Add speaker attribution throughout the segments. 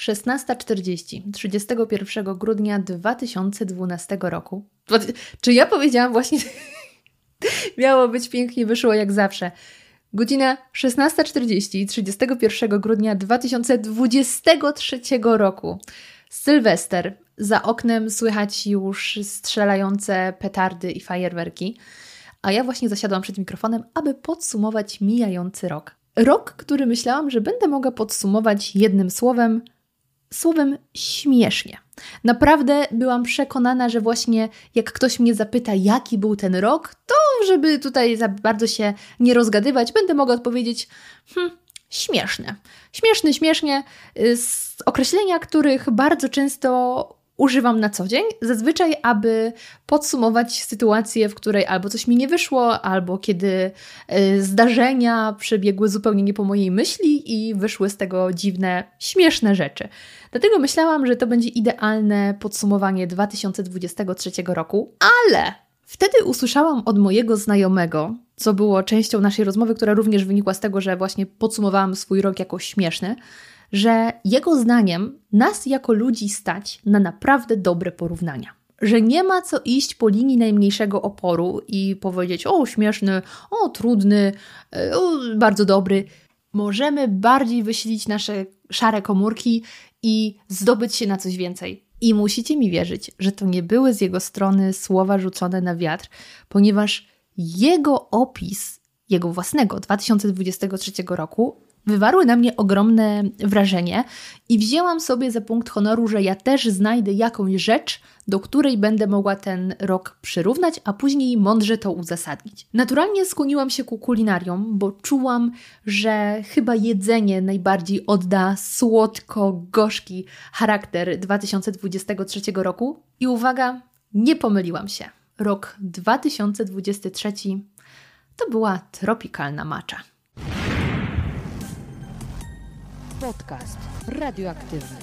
Speaker 1: 16.40 31 grudnia 2012 roku. Czy ja powiedziałam właśnie. Miało być pięknie, wyszło jak zawsze. Godzina 16.40 31 grudnia 2023 roku. Sylwester. Za oknem słychać już strzelające petardy i fajerwerki. A ja właśnie zasiadłam przed mikrofonem, aby podsumować mijający rok. Rok, który myślałam, że będę mogła podsumować jednym słowem słowem śmiesznie. Naprawdę byłam przekonana, że właśnie jak ktoś mnie zapyta, jaki był ten rok, to żeby tutaj za bardzo się nie rozgadywać, będę mogła odpowiedzieć, hmm, śmieszne. Śmieszny, śmiesznie, y, z określenia, których bardzo często używam na co dzień, zazwyczaj, aby podsumować sytuację, w której albo coś mi nie wyszło, albo kiedy y, zdarzenia przebiegły zupełnie nie po mojej myśli i wyszły z tego dziwne, śmieszne rzeczy. Dlatego myślałam, że to będzie idealne podsumowanie 2023 roku, ale wtedy usłyszałam od mojego znajomego, co było częścią naszej rozmowy, która również wynikła z tego, że właśnie podsumowałam swój rok jako śmieszny, że jego zdaniem nas jako ludzi stać na naprawdę dobre porównania. Że nie ma co iść po linii najmniejszego oporu i powiedzieć: O, śmieszny, o, trudny, e, o, bardzo dobry. Możemy bardziej wysilić nasze szare komórki i zdobyć się na coś więcej. I musicie mi wierzyć, że to nie były z jego strony słowa rzucone na wiatr, ponieważ jego opis, jego własnego 2023 roku, wywarły na mnie ogromne wrażenie i wzięłam sobie za punkt honoru, że ja też znajdę jakąś rzecz, do której będę mogła ten rok przyrównać, a później mądrze to uzasadnić. Naturalnie skłoniłam się ku kulinariom, bo czułam, że chyba jedzenie najbardziej odda słodko-gorzki charakter 2023 roku. I uwaga, nie pomyliłam się. Rok 2023 to była tropikalna macza. Podcast radioaktywny.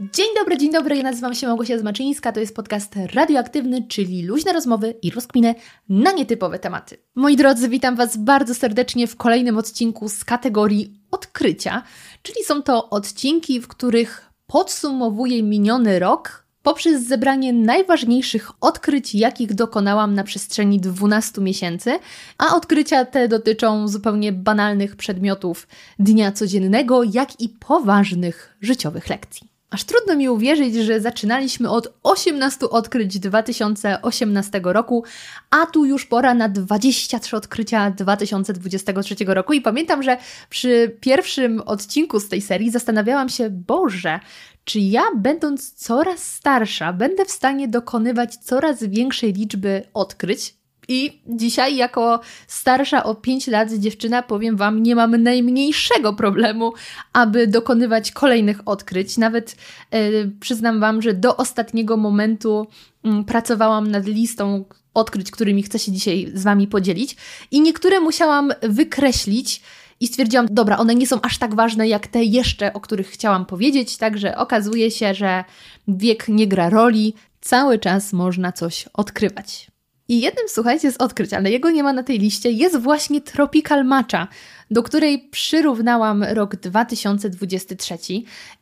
Speaker 1: Dzień dobry, dzień dobry, ja nazywam się Małgosia Zmaczyńska, to jest podcast radioaktywny, czyli luźne rozmowy i rozkminy na nietypowe tematy. Moi drodzy, witam Was bardzo serdecznie w kolejnym odcinku z kategorii odkrycia, czyli są to odcinki, w których podsumowuję miniony rok poprzez zebranie najważniejszych odkryć, jakich dokonałam na przestrzeni 12 miesięcy, a odkrycia te dotyczą zupełnie banalnych przedmiotów dnia codziennego, jak i poważnych życiowych lekcji. Aż trudno mi uwierzyć, że zaczynaliśmy od 18 odkryć 2018 roku, a tu już pora na 23 odkrycia 2023 roku. I pamiętam, że przy pierwszym odcinku z tej serii zastanawiałam się, Boże, czy ja, będąc coraz starsza, będę w stanie dokonywać coraz większej liczby odkryć? I dzisiaj, jako starsza o 5 lat dziewczyna, powiem Wam, nie mam najmniejszego problemu, aby dokonywać kolejnych odkryć. Nawet yy, przyznam Wam, że do ostatniego momentu yy, pracowałam nad listą odkryć, którymi chcę się dzisiaj z Wami podzielić. I niektóre musiałam wykreślić i stwierdziłam, dobra, one nie są aż tak ważne jak te jeszcze, o których chciałam powiedzieć, także okazuje się, że wiek nie gra roli, cały czas można coś odkrywać. I jednym, słuchajcie, z odkryć, ale jego nie ma na tej liście, jest właśnie Tropical Matcha, do której przyrównałam rok 2023.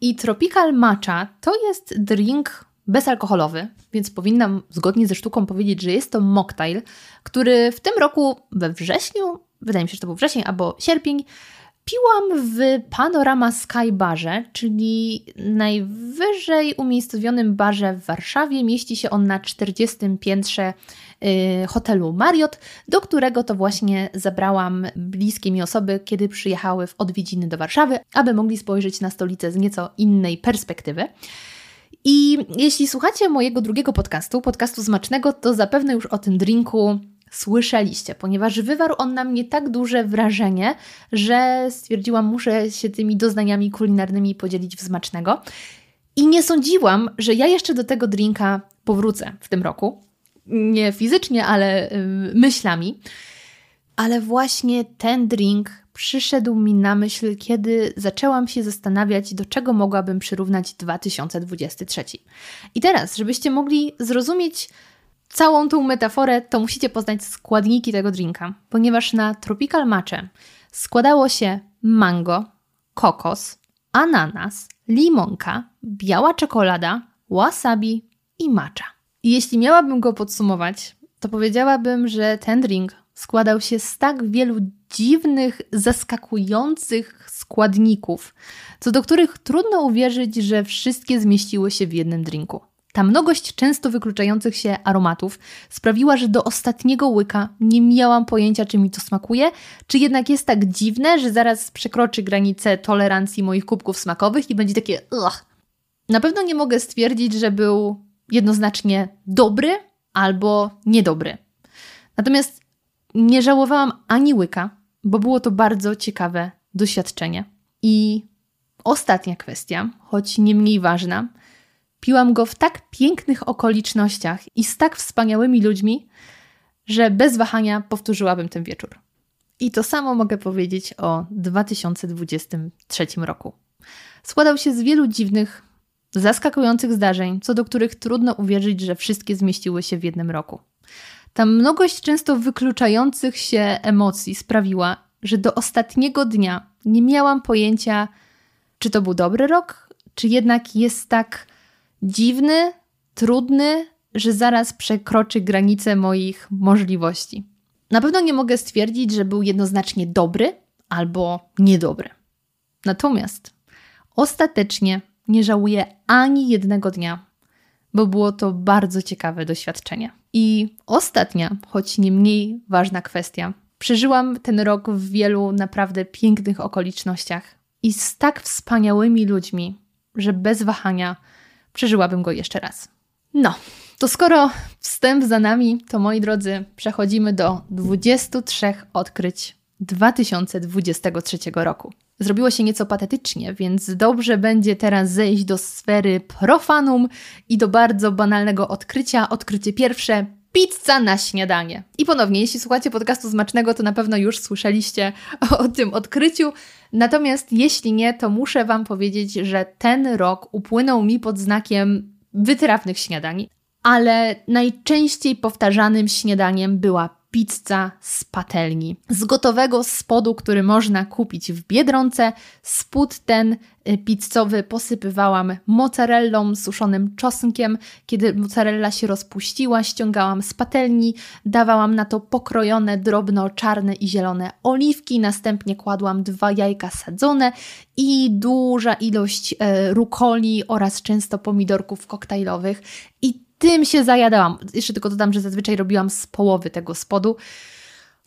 Speaker 1: I Tropical Matcha to jest drink bezalkoholowy, więc powinnam zgodnie ze sztuką powiedzieć, że jest to mocktail, który w tym roku we wrześniu wydaje mi się, że to był wrzesień albo sierpień, piłam w Panorama Sky Barze, czyli najwyżej umiejscowionym barze w Warszawie. Mieści się on na 40 piętrze y, hotelu Marriott, do którego to właśnie zabrałam bliskie mi osoby, kiedy przyjechały w odwiedziny do Warszawy, aby mogli spojrzeć na stolicę z nieco innej perspektywy. I jeśli słuchacie mojego drugiego podcastu, podcastu Smacznego, to zapewne już o tym drinku słyszeliście, ponieważ wywarł on na mnie tak duże wrażenie, że stwierdziłam, muszę się tymi doznaniami kulinarnymi podzielić w smacznego. I nie sądziłam, że ja jeszcze do tego drinka powrócę w tym roku. Nie fizycznie, ale yy, myślami. Ale właśnie ten drink przyszedł mi na myśl, kiedy zaczęłam się zastanawiać, do czego mogłabym przyrównać 2023. I teraz, żebyście mogli zrozumieć, całą tą metaforę, to musicie poznać składniki tego drinka, ponieważ na Tropical Matcha składało się mango, kokos, ananas, limonka, biała czekolada, wasabi i matcha. I jeśli miałabym go podsumować, to powiedziałabym, że ten drink składał się z tak wielu dziwnych, zaskakujących składników, co do których trudno uwierzyć, że wszystkie zmieściły się w jednym drinku. Ta mnogość często wykluczających się aromatów sprawiła, że do ostatniego łyka nie miałam pojęcia, czy mi to smakuje, czy jednak jest tak dziwne, że zaraz przekroczy granicę tolerancji moich kubków smakowych i będzie takie ugh. Na pewno nie mogę stwierdzić, że był jednoznacznie dobry albo niedobry. Natomiast nie żałowałam ani łyka, bo było to bardzo ciekawe doświadczenie. I ostatnia kwestia, choć nie mniej ważna, piłam go w tak pięknych okolicznościach i z tak wspaniałymi ludźmi, że bez wahania powtórzyłabym ten wieczór. I to samo mogę powiedzieć o 2023 roku. Składał się z wielu dziwnych, zaskakujących zdarzeń, co do których trudno uwierzyć, że wszystkie zmieściły się w jednym roku. Ta mnogość często wykluczających się emocji sprawiła, że do ostatniego dnia nie miałam pojęcia, czy to był dobry rok, czy jednak jest tak dziwny, trudny, że zaraz przekroczy granice moich możliwości. Na pewno nie mogę stwierdzić, że był jednoznacznie dobry albo niedobry. Natomiast ostatecznie nie żałuję ani jednego dnia, bo było to bardzo ciekawe doświadczenie. I ostatnia, choć nie mniej ważna kwestia. Przeżyłam ten rok w wielu naprawdę pięknych okolicznościach i z tak wspaniałymi ludźmi, że bez wahania przeżyłabym go jeszcze raz. No, to skoro wstęp za nami, to moi drodzy, przechodzimy do 23 odkryć 2023 roku. Zrobiło się nieco patetycznie, więc dobrze będzie teraz zejść do sfery profanum i do bardzo banalnego odkrycia. Odkrycie pierwsze: pizza na śniadanie. I ponownie, jeśli słuchacie podcastu Smacznego, to na pewno już słyszeliście o, o tym odkryciu. Natomiast jeśli nie, to muszę Wam powiedzieć, że ten rok upłynął mi pod znakiem wytrawnych śniadań, ale najczęściej powtarzanym śniadaniem była pizza z patelni. Z gotowego spodu, który można kupić w Biedronce, spód ten y, pizzowy posypywałam mozzarellą, suszonym czosnkiem. Kiedy mozzarella się rozpuściła, ściągałam z patelni, dawałam na to pokrojone drobno czarne i zielone oliwki, następnie kładłam dwa jajka sadzone i duża ilość e, rukoli oraz często pomidorków koktajlowych. I tym się zajadałam. Jeszcze tylko dodam, że zazwyczaj robiłam z połowy tego spodu.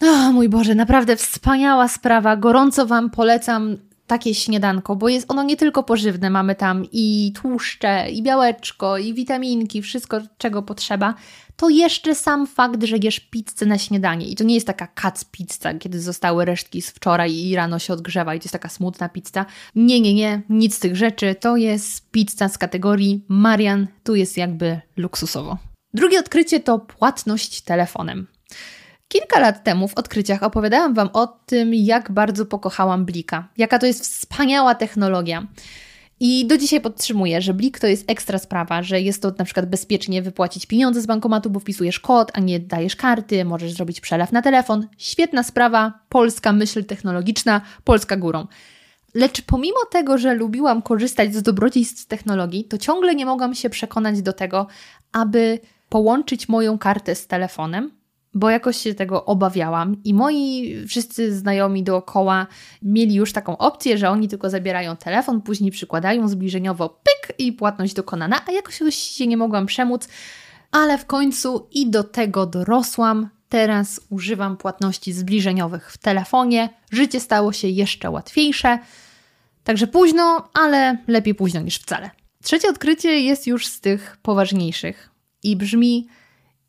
Speaker 1: O mój Boże, naprawdę wspaniała sprawa. Gorąco Wam polecam takie śniadanko, bo jest ono nie tylko pożywne, mamy tam i tłuszcze, i białeczko, i witaminki, wszystko czego potrzeba, to jeszcze sam fakt, że jesz pizzę na śniadanie i to nie jest taka kac pizza, kiedy zostały resztki z wczoraj i rano się odgrzewa i to jest taka smutna pizza. Nie, nie, nie, nic z tych rzeczy, to jest pizza z kategorii Marian, tu jest jakby luksusowo. Drugie odkrycie to płatność telefonem. Kilka lat temu w odkryciach opowiadałam Wam o tym, jak bardzo pokochałam Blika, jaka to jest wspaniała technologia. I do dzisiaj podtrzymuję, że Blik to jest ekstra sprawa, że jest to na przykład bezpiecznie wypłacić pieniądze z bankomatu, bo wpisujesz kod, a nie dajesz karty, możesz zrobić przelew na telefon. Świetna sprawa, polska myśl technologiczna, polska górą. Lecz pomimo tego, że lubiłam korzystać z dobrodziejstw technologii, to ciągle nie mogłam się przekonać do tego, aby połączyć moją kartę z telefonem, bo jakoś się tego obawiałam i moi wszyscy znajomi dookoła mieli już taką opcję, że oni tylko zabierają telefon, później przykładają zbliżeniowo pyk i płatność dokonana, a jakoś się nie mogłam przemóc, ale w końcu i do tego dorosłam. Teraz używam płatności zbliżeniowych w telefonie. Życie stało się jeszcze łatwiejsze. Także późno, ale lepiej późno niż wcale. Trzecie odkrycie jest już z tych poważniejszych i brzmi: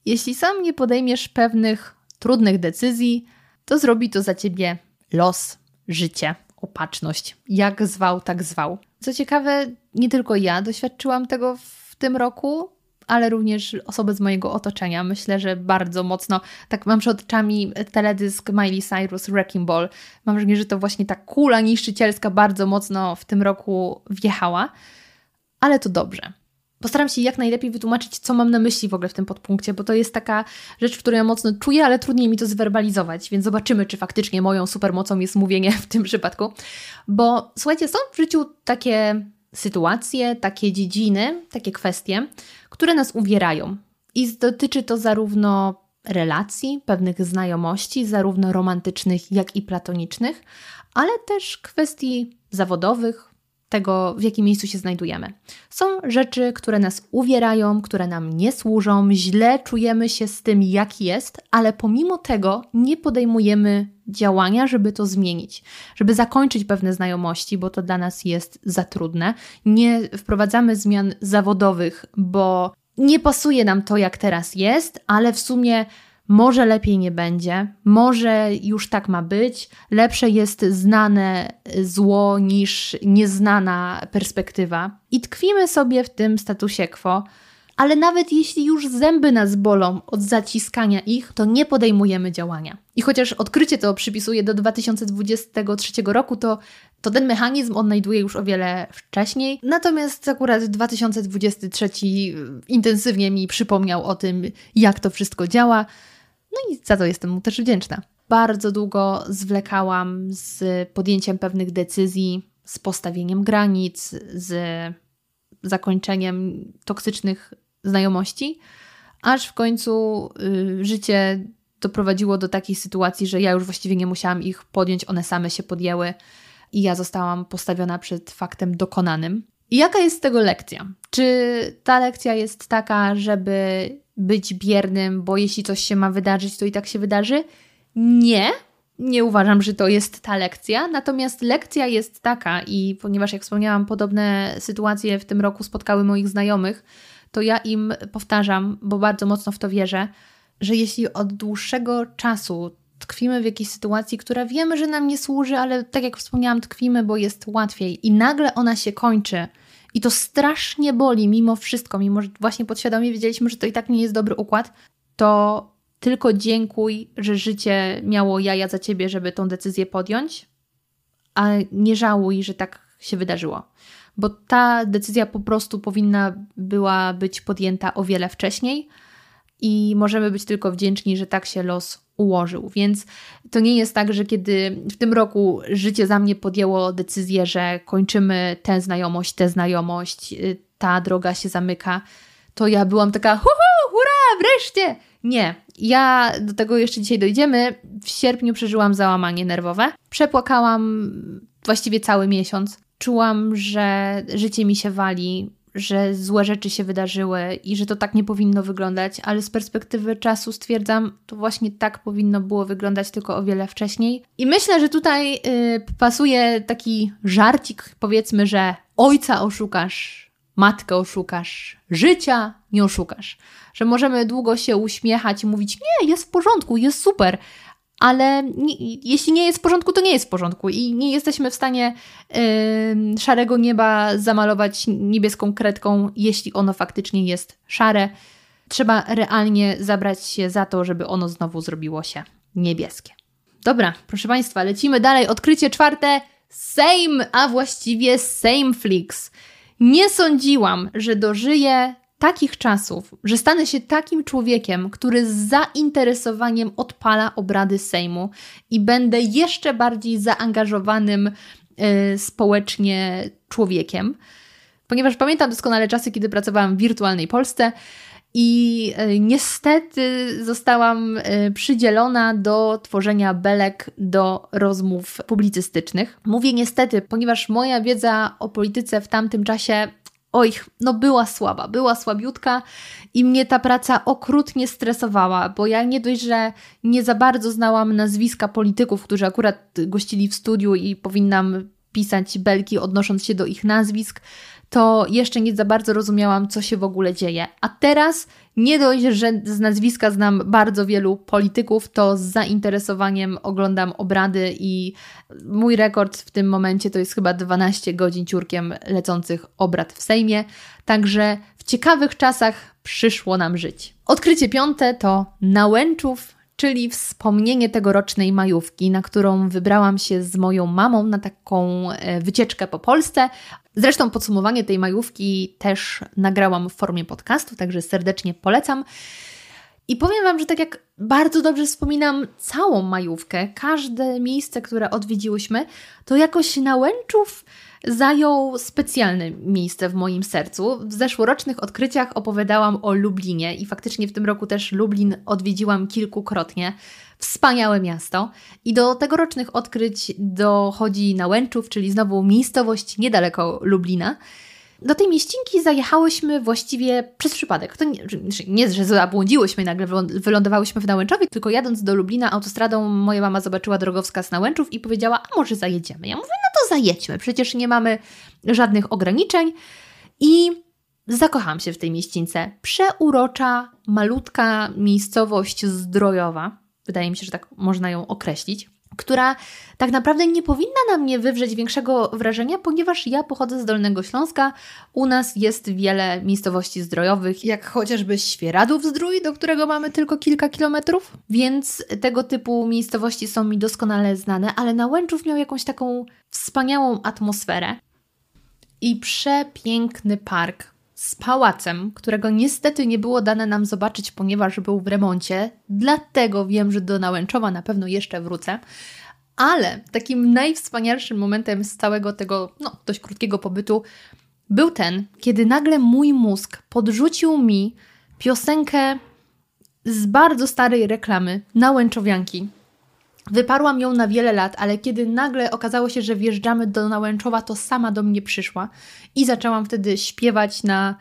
Speaker 1: jeśli sam nie podejmiesz pewnych trudnych decyzji, to zrobi to za ciebie los, życie, opatrzność. Jak zwał, tak zwał. Co ciekawe, nie tylko ja doświadczyłam tego w tym roku, ale również osoby z mojego otoczenia. Myślę, że bardzo mocno, tak mam przed oczami teledysk Miley Cyrus Wrecking Ball. Mam wrażenie, że to właśnie ta kula niszczycielska bardzo mocno w tym roku wjechała, ale to dobrze Postaram się jak najlepiej wytłumaczyć, co mam na myśli w ogóle w tym podpunkcie, bo to jest taka rzecz, którą ja mocno czuję, ale trudniej mi to zwerbalizować, więc zobaczymy, czy faktycznie moją supermocą jest mówienie w tym przypadku. Bo słuchajcie, są w życiu takie sytuacje, takie dziedziny, takie kwestie, które nas uwierają. I dotyczy to zarówno relacji, pewnych znajomości, zarówno romantycznych, jak i platonicznych, ale też kwestii zawodowych, tego, w jakim miejscu się znajdujemy. Są rzeczy, które nas uwierają, które nam nie służą, źle czujemy się z tym, jak jest, ale pomimo tego nie podejmujemy działania, żeby to zmienić, żeby zakończyć pewne znajomości, bo to dla nas jest za trudne. Nie wprowadzamy zmian zawodowych, bo nie pasuje nam to, jak teraz jest, ale w sumie może lepiej nie będzie, może już tak ma być, lepsze jest znane zło niż nieznana perspektywa. I tkwimy sobie w tym statusie quo, ale nawet jeśli już zęby nas bolą od zaciskania ich, to nie podejmujemy działania. I chociaż odkrycie to przypisuje do 2023 roku, to, to ten mechanizm odnajduje już o wiele wcześniej. Natomiast akurat 2023 intensywnie mi przypomniał o tym, jak to wszystko działa. No i za to jestem mu też wdzięczna. Bardzo długo zwlekałam z podjęciem pewnych decyzji, z postawieniem granic, z zakończeniem toksycznych znajomości, aż w końcu y, życie doprowadziło do takiej sytuacji, że ja już właściwie nie musiałam ich podjąć, one same się podjęły i ja zostałam postawiona przed faktem dokonanym. I jaka jest z tego lekcja? Czy ta lekcja jest taka, żeby być biernym, bo jeśli coś się ma wydarzyć, to i tak się wydarzy? Nie, nie uważam, że to jest ta lekcja. Natomiast lekcja jest taka, i ponieważ, jak wspomniałam, podobne sytuacje w tym roku spotkały moich znajomych, to ja im powtarzam, bo bardzo mocno w to wierzę, że jeśli od dłuższego czasu tkwimy w jakiejś sytuacji, która wiemy, że nam nie służy, ale tak jak wspomniałam, tkwimy, bo jest łatwiej i nagle ona się kończy i to strasznie boli mimo wszystko, mimo że właśnie podświadomie wiedzieliśmy, że to i tak nie jest dobry układ, to tylko dziękuj, że życie miało jaja za ciebie, żeby tą decyzję podjąć, a nie żałuj, że tak się wydarzyło. Bo ta decyzja po prostu powinna była być podjęta o wiele wcześniej i możemy być tylko wdzięczni, że tak się los ułożył. Więc to nie jest tak, że kiedy w tym roku życie za mnie podjęło decyzję, że kończymy tę znajomość, tę znajomość, y, ta droga się zamyka, to ja byłam taka, hu, hurra, wreszcie! Nie, ja do tego jeszcze dzisiaj dojdziemy. W sierpniu przeżyłam załamanie nerwowe. Przepłakałam właściwie cały miesiąc. Czułam, że życie mi się wali, że złe rzeczy się wydarzyły i że to tak nie powinno wyglądać, ale z perspektywy czasu stwierdzam, to właśnie tak powinno było wyglądać tylko o wiele wcześniej. I myślę, że tutaj yy, pasuje taki żarcik, powiedzmy, że ojca oszukasz, matkę oszukasz, życia nie oszukasz. Że możemy długo się uśmiechać i mówić: Nie, jest w porządku, jest super, ale nie, jeśli nie jest w porządku, to nie jest w porządku i nie jesteśmy w stanie yy, szarego nieba zamalować niebieską kredką, jeśli ono faktycznie jest szare. Trzeba realnie zabrać się za to, żeby ono znowu zrobiło się niebieskie. Dobra, proszę Państwa, lecimy dalej. Odkrycie czwarte. Same, a właściwie Sameflix. Nie sądziłam, że dożyję takich czasów, że stanę się takim człowiekiem, który z zainteresowaniem odpala obrady Sejmu i będę jeszcze bardziej zaangażowanym y, społecznie człowiekiem. Ponieważ pamiętam doskonale czasy, kiedy pracowałam w wirtualnej Polsce i y, niestety zostałam y, przydzielona do tworzenia belek do rozmów publicystycznych. Mówię niestety, ponieważ moja wiedza o polityce w tamtym czasie oj, no była słaba, była słabiutka i mnie ta praca okrutnie stresowała, bo ja nie dość, że nie za bardzo znałam nazwiska polityków, którzy akurat gościli w studiu i powinnam pisać belki odnosząc się do ich nazwisk, to jeszcze nie za bardzo rozumiałam, co się w ogóle dzieje. A teraz nie dość, że z nazwiska znam bardzo wielu polityków, to z zainteresowaniem oglądam obrady i mój rekord w tym momencie to jest chyba 12 godzin ciurkiem lecących obrad w Sejmie. Także w ciekawych czasach przyszło nam żyć. Odkrycie piąte to Nałęczów, czyli wspomnienie tegorocznej majówki, na którą wybrałam się z moją mamą na taką e, wycieczkę po Polsce. Zresztą podsumowanie tej majówki też nagrałam w formie podcastu, także serdecznie polecam. I powiem Wam, że tak jak bardzo dobrze wspominam całą majówkę, każde miejsce, które odwiedziłyśmy, to jakoś na Łęczów zajął specjalne miejsce w moim sercu. W zeszłorocznych odkryciach opowiadałam o Lublinie i faktycznie w tym roku też Lublin odwiedziłam kilkukrotnie. Wspaniałe miasto. I do tegorocznych odkryć dochodzi Nałęczów, czyli znowu miejscowość niedaleko Lublina. Do tej mieścinki zajechałyśmy właściwie przez przypadek. To nie, nie że zabłądziłyśmy i nagle wylądowałyśmy w Nałęczowie, tylko jadąc do Lublina autostradą moja mama zobaczyła drogowskaz Nałęczów i powiedziała, a może zajedziemy? Ja mówię, no to zajedźmy, przecież nie mamy żadnych ograniczeń. I zakochałam się w tej mieścińce. Przeurocza, malutka miejscowość zdrojowa. Wydaje mi się, że tak można ją określić która tak naprawdę nie powinna na mnie wywrzeć większego wrażenia, ponieważ ja pochodzę z Dolnego Śląska. U nas jest wiele miejscowości zdrojowych, jak chociażby Świeradów Zdrój, do którego mamy tylko kilka kilometrów, więc tego typu miejscowości są mi doskonale znane, ale Nałęczów miał jakąś taką wspaniałą atmosferę i przepiękny park z pałacem, którego niestety nie było dane nam zobaczyć, ponieważ był w remoncie. Dlatego wiem, że do Nałęczowa na pewno jeszcze wrócę. Ale takim najwspanialszym momentem z całego tego no, dość krótkiego pobytu był ten, kiedy nagle mój mózg podrzucił mi piosenkę z bardzo starej reklamy Nałęczowianki Wyparłam ją na wiele lat, ale kiedy nagle okazało się, że wjeżdżamy do Nałęczowa, to sama do mnie przyszła i zaczęłam wtedy śpiewać na,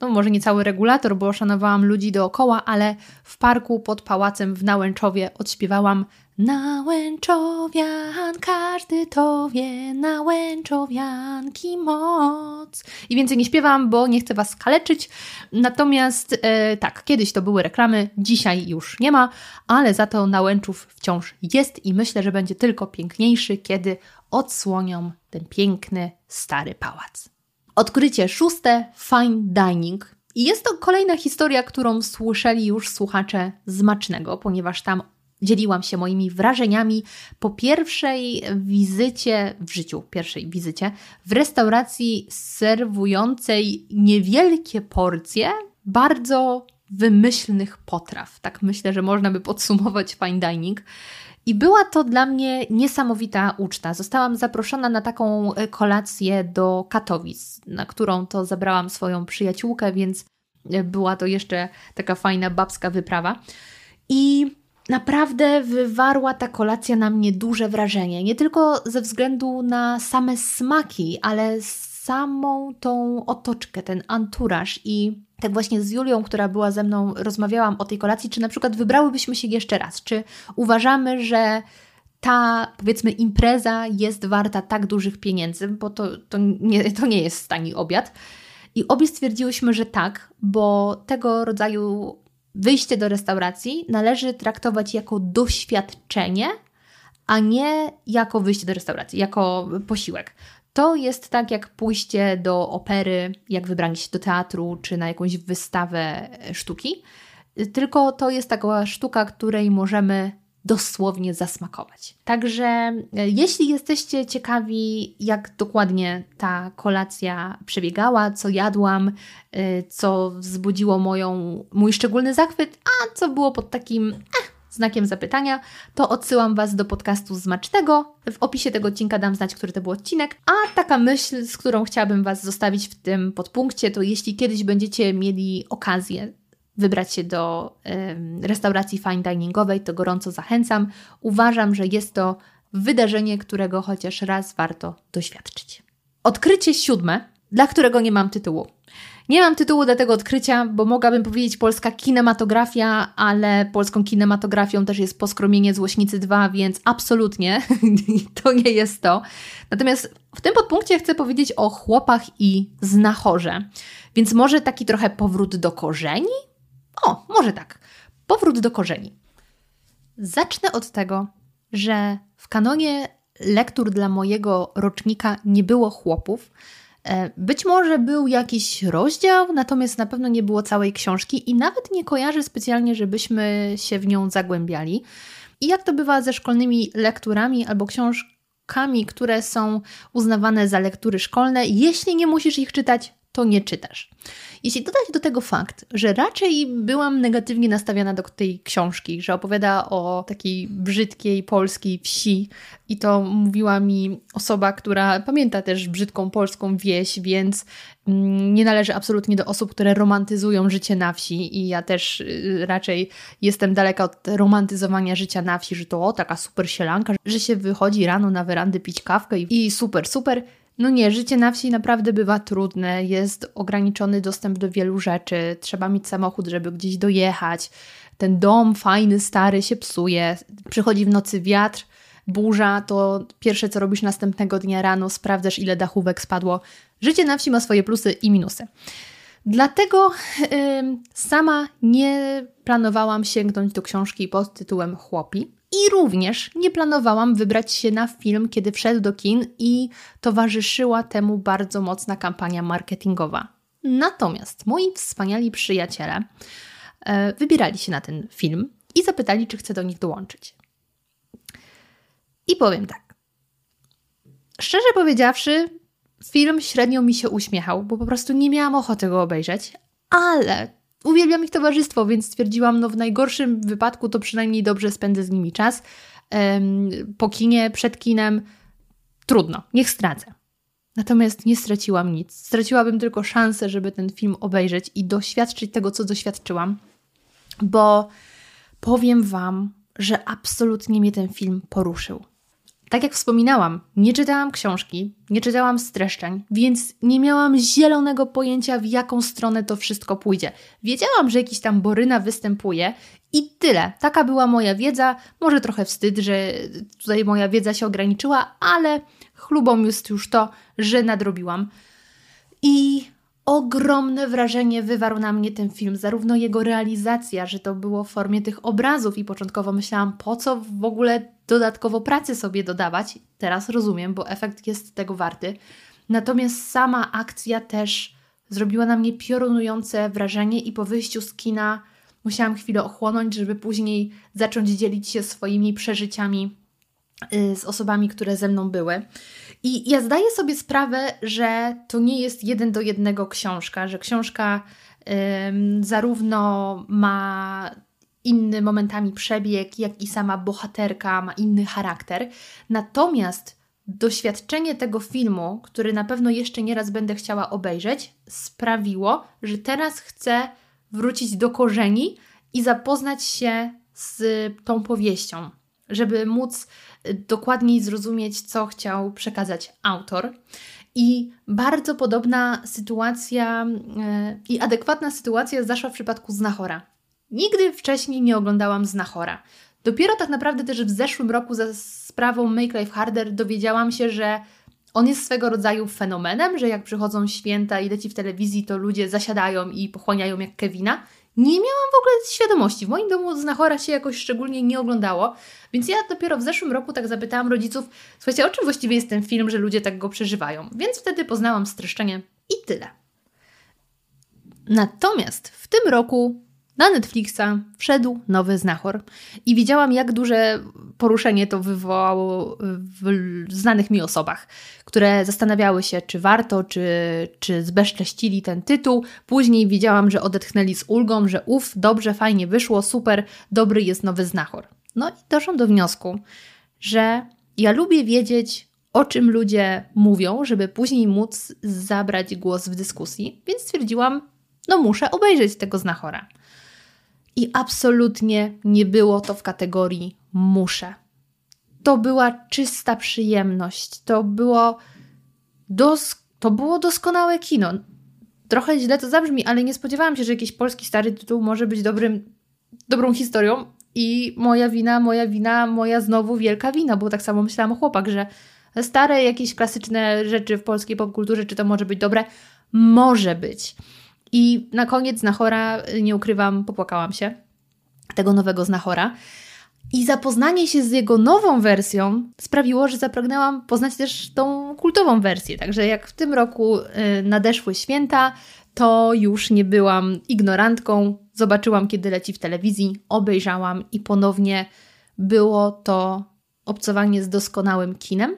Speaker 1: no może nie cały regulator, bo szanowałam ludzi dookoła, ale w parku pod pałacem w Nałęczowie odśpiewałam Nałęczowian, każdy to wie, Nałęczowianki moc. I więcej nie śpiewam, bo nie chcę Was kaleczyć. Natomiast e, tak, kiedyś to były reklamy, dzisiaj już nie ma, ale za to Nałęczów wciąż jest i myślę, że będzie tylko piękniejszy, kiedy odsłonią ten piękny, stary pałac. Odkrycie szóste, fine dining. I jest to kolejna historia, którą słyszeli już słuchacze Zmacznego, ponieważ tam dzieliłam się moimi wrażeniami po pierwszej wizycie w życiu, pierwszej wizycie w restauracji serwującej niewielkie porcje bardzo wymyślnych potraw. Tak myślę, że można by podsumować fine dining. I była to dla mnie niesamowita uczta. Zostałam zaproszona na taką kolację do Katowic, na którą to zabrałam swoją przyjaciółkę, więc była to jeszcze taka fajna babska wyprawa. I Naprawdę wywarła ta kolacja na mnie duże wrażenie. Nie tylko ze względu na same smaki, ale samą tą otoczkę, ten anturaż i tak właśnie z Julią, która była ze mną, rozmawiałam o tej kolacji, czy na przykład wybrałybyśmy się jeszcze raz, czy uważamy, że ta, powiedzmy, impreza jest warta tak dużych pieniędzy, bo to, to, nie, to nie jest tani obiad. I obie stwierdziłyśmy, że tak, bo tego rodzaju wyjście do restauracji należy traktować jako doświadczenie, a nie jako wyjście do restauracji, jako posiłek. To jest tak jak pójście do opery, jak wybranie się do teatru czy na jakąś wystawę sztuki. Tylko to jest taka sztuka, której możemy dosłownie zasmakować. Także e, jeśli jesteście ciekawi, jak dokładnie ta kolacja przebiegała, co jadłam, e, co wzbudziło moją, mój szczególny zachwyt, a co było pod takim eh, znakiem zapytania, to odsyłam Was do podcastu Zmacznego. W opisie tego odcinka dam znać, który to był odcinek. A taka myśl, z którą chciałabym Was zostawić w tym podpunkcie, to jeśli kiedyś będziecie mieli okazję wybrać się do restauracji fine diningowej, to gorąco zachęcam. Uważam, że jest to wydarzenie, którego chociaż raz warto doświadczyć. Odkrycie siódme, dla którego nie mam tytułu. Nie mam tytułu do tego odkrycia, bo mogłabym powiedzieć polska kinematografia, ale polską kinematografią też jest Poskromienie Złośnicy 2, więc absolutnie to nie jest to. Natomiast w tym podpunkcie chcę powiedzieć o chłopach i znachorze. Więc może taki trochę powrót do korzeni? O, może tak. Powrót do korzeni. Zacznę od tego, że w kanonie lektur dla mojego rocznika nie było chłopów, E, być może był jakiś rozdział, natomiast na pewno nie było całej książki i nawet nie kojarzę specjalnie, żebyśmy się w nią zagłębiali. I jak to bywa ze szkolnymi lekturami albo książkami, które są uznawane za lektury szkolne, jeśli nie musisz ich czytać, to nie czytasz. Jeśli dodać do tego fakt, że raczej byłam negatywnie nastawiona do tej książki, że opowiada o takiej brzydkiej polskiej wsi i to mówiła mi osoba, która pamięta też brzydką polską wieś, więc mm, nie należy absolutnie do osób, które romantyzują życie na wsi i ja też y, raczej jestem daleka od romantyzowania życia na wsi, że to o, taka super sielanka, że się wychodzi rano na werandę pić kawkę i, i super, super. No nie, życie na wsi naprawdę bywa trudne, jest ograniczony dostęp do wielu rzeczy, trzeba mieć samochód, żeby gdzieś dojechać. Ten dom fajny, stary się psuje, przychodzi w nocy wiatr, burza, to pierwsze co robisz następnego dnia rano, sprawdzasz ile dachówek spadło. Życie na wsi ma swoje plusy i minusy. Dlatego yy, sama nie planowałam sięgnąć do książki pod tytułem Chłopi, i również nie planowałam wybrać się na film, kiedy wszedł do kin i towarzyszyła temu bardzo mocna kampania marketingowa. Natomiast moi wspaniali przyjaciele e, wybierali się na ten film i zapytali, czy chcę do nich dołączyć. I powiem tak. Szczerze powiedziawszy, film średnio mi się uśmiechał, bo po prostu nie miałam ochoty go obejrzeć, ale uwielbiam ich towarzystwo, więc stwierdziłam, no w najgorszym wypadku to przynajmniej dobrze spędzę z nimi czas. Po kinie, przed kinem, trudno, niech stracę. Natomiast nie straciłam nic. Straciłabym tylko szansę, żeby ten film obejrzeć i doświadczyć tego, co doświadczyłam, bo powiem Wam, że absolutnie mnie ten film poruszył. Tak jak wspominałam, nie czytałam książki, nie czytałam streszczeń, więc nie miałam zielonego pojęcia, w jaką stronę to wszystko pójdzie. Wiedziałam, że jakiś tam Boryna występuje i tyle. Taka była moja wiedza. Może trochę wstyd, że tutaj moja wiedza się ograniczyła, ale chlubą jest już to, że nadrobiłam. I ogromne wrażenie wywarł na mnie ten film, zarówno jego realizacja, że to było w formie tych obrazów i początkowo myślałam, po co w ogóle dodatkowo pracy sobie dodawać. Teraz rozumiem, bo efekt jest tego warty. Natomiast sama akcja też zrobiła na mnie piorunujące wrażenie i po wyjściu z kina musiałam chwilę ochłonąć, żeby później zacząć dzielić się swoimi przeżyciami y, z osobami, które ze mną były. I ja zdaję sobie sprawę, że to nie jest jeden do jednego książka, że książka zarówno ma inny momentami przebieg, jak i sama bohaterka ma inny charakter. Natomiast doświadczenie tego filmu, który na pewno jeszcze nieraz będę chciała obejrzeć, sprawiło, że teraz chcę wrócić do korzeni i zapoznać się z tą powieścią, żeby móc dokładniej zrozumieć, co chciał przekazać autor. I bardzo podobna sytuacja e, i adekwatna sytuacja zaszła w przypadku Znachora. Nigdy wcześniej nie oglądałam Znachora. Dopiero tak naprawdę też w zeszłym roku za sprawą Make Life Harder dowiedziałam się, że on jest swego rodzaju fenomenem, że jak przychodzą święta i leci w telewizji, to ludzie zasiadają i pochłaniają jak Kevina. Nie miałam w ogóle świadomości. W moim domu Znachora się jakoś szczególnie nie oglądało, więc ja dopiero w zeszłym roku tak zapytałam rodziców, słuchajcie, o czym właściwie jest ten film, że ludzie tak go przeżywają. Więc wtedy poznałam streszczenie i tyle. Natomiast w tym roku na Netflixa wszedł nowy znachor i widziałam, jak duże poruszenie to wywołało w znanych mi osobach, które zastanawiały się, czy warto, czy, czy zbezcześcili ten tytuł. Później widziałam, że odetchnęli z ulgą, że uff, dobrze, fajnie wyszło, super, dobry jest nowy znachor. No i doszłam do wniosku, że ja lubię wiedzieć, o czym ludzie mówią, żeby później móc zabrać głos w dyskusji, więc stwierdziłam, no muszę obejrzeć tego znachora. I absolutnie nie było to w kategorii muszę. To była czysta przyjemność. To było, dos to było doskonałe kino. Trochę źle to zabrzmi, ale nie spodziewałam się, że jakiś polski stary tytuł może być dobrym, dobrą historią. I moja wina, moja wina, moja znowu wielka wina, bo tak samo myślałam o chłopak, że stare jakieś klasyczne rzeczy w polskiej popkulturze, czy to może być dobre? Może być. I na koniec Znachora, nie ukrywam, popłakałam się tego nowego Znachora. I zapoznanie się z jego nową wersją sprawiło, że zapragnęłam poznać też tą kultową wersję. Także jak w tym roku y, nadeszły święta, to już nie byłam ignorantką. Zobaczyłam, kiedy leci w telewizji, obejrzałam i ponownie było to obcowanie z doskonałym kinem.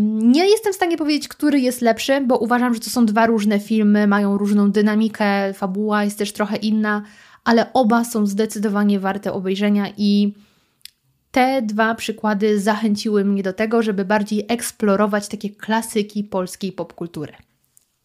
Speaker 1: Nie jestem w stanie powiedzieć, który jest lepszy, bo uważam, że to są dwa różne filmy, mają różną dynamikę, fabuła jest też trochę inna, ale oba są zdecydowanie warte obejrzenia i te dwa przykłady zachęciły mnie do tego, żeby bardziej eksplorować takie klasyki polskiej popkultury.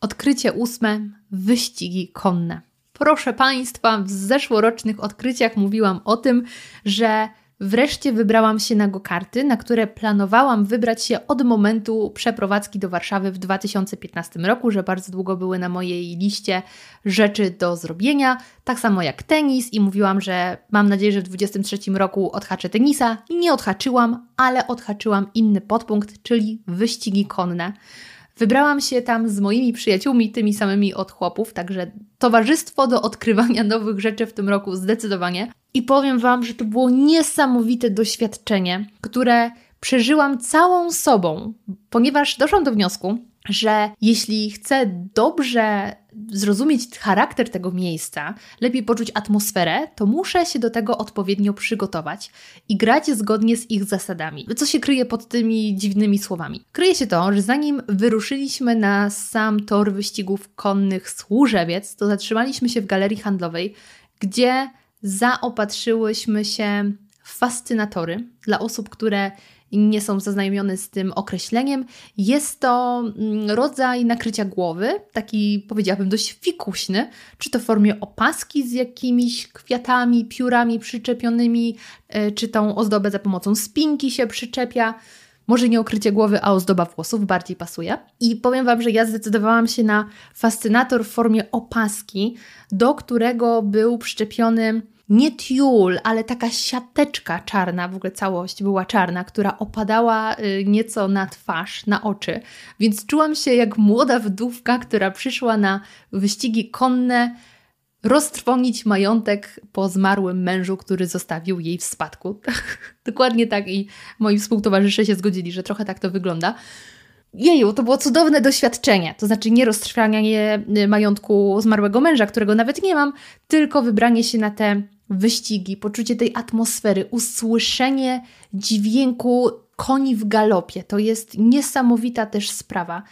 Speaker 1: Odkrycie ósme wyścigi konne. Proszę Państwa, w zeszłorocznych odkryciach mówiłam o tym, że Wreszcie wybrałam się na go-karty, na które planowałam wybrać się od momentu przeprowadzki do Warszawy w 2015 roku, że bardzo długo były na mojej liście rzeczy do zrobienia, tak samo jak tenis i mówiłam, że mam nadzieję, że w 2023 roku odhaczę tenisa i nie odhaczyłam, ale odhaczyłam inny podpunkt, czyli wyścigi konne. Wybrałam się tam z moimi przyjaciółmi, tymi samymi od chłopów, także towarzystwo do odkrywania nowych rzeczy w tym roku zdecydowanie. I powiem Wam, że to było niesamowite doświadczenie, które przeżyłam całą sobą, ponieważ doszłam do wniosku, że jeśli chcę dobrze zrozumieć charakter tego miejsca, lepiej poczuć atmosferę, to muszę się do tego odpowiednio przygotować i grać zgodnie z ich zasadami. Co się kryje pod tymi dziwnymi słowami? Kryje się to, że zanim wyruszyliśmy na sam tor wyścigów konnych Służewiec, to zatrzymaliśmy się w galerii handlowej, gdzie zaopatrzyłyśmy się w fascynatory dla osób, które nie są zaznajomione z tym określeniem. Jest to mm, rodzaj nakrycia głowy, taki powiedziałabym dość fikuśny, czy to w formie opaski z jakimiś kwiatami, piórami przyczepionymi, e, czy tą ozdobę za pomocą spinki się przyczepia. Może nie okrycie głowy, a ozdoba włosów bardziej pasuje. I powiem Wam, że ja zdecydowałam się na fascynator w formie opaski, do którego był przyczepiony nie tiul, ale taka siateczka czarna, w ogóle całość była czarna, która opadała y, nieco na twarz, na oczy. Więc czułam się jak młoda wdówka, która przyszła na wyścigi konne roztrwonić majątek po zmarłym mężu, który zostawił jej w spadku. Dokładnie tak i moi współtowarzysze się zgodzili, że trochę tak to wygląda. Jeju, to było cudowne doświadczenie. To znaczy nie roztrwanianie y, majątku zmarłego męża, którego nawet nie mam, tylko wybranie się na te wyścigi, poczucie tej atmosfery, usłyszenie dźwięku koni w galopie. To jest niesamowita też sprawa.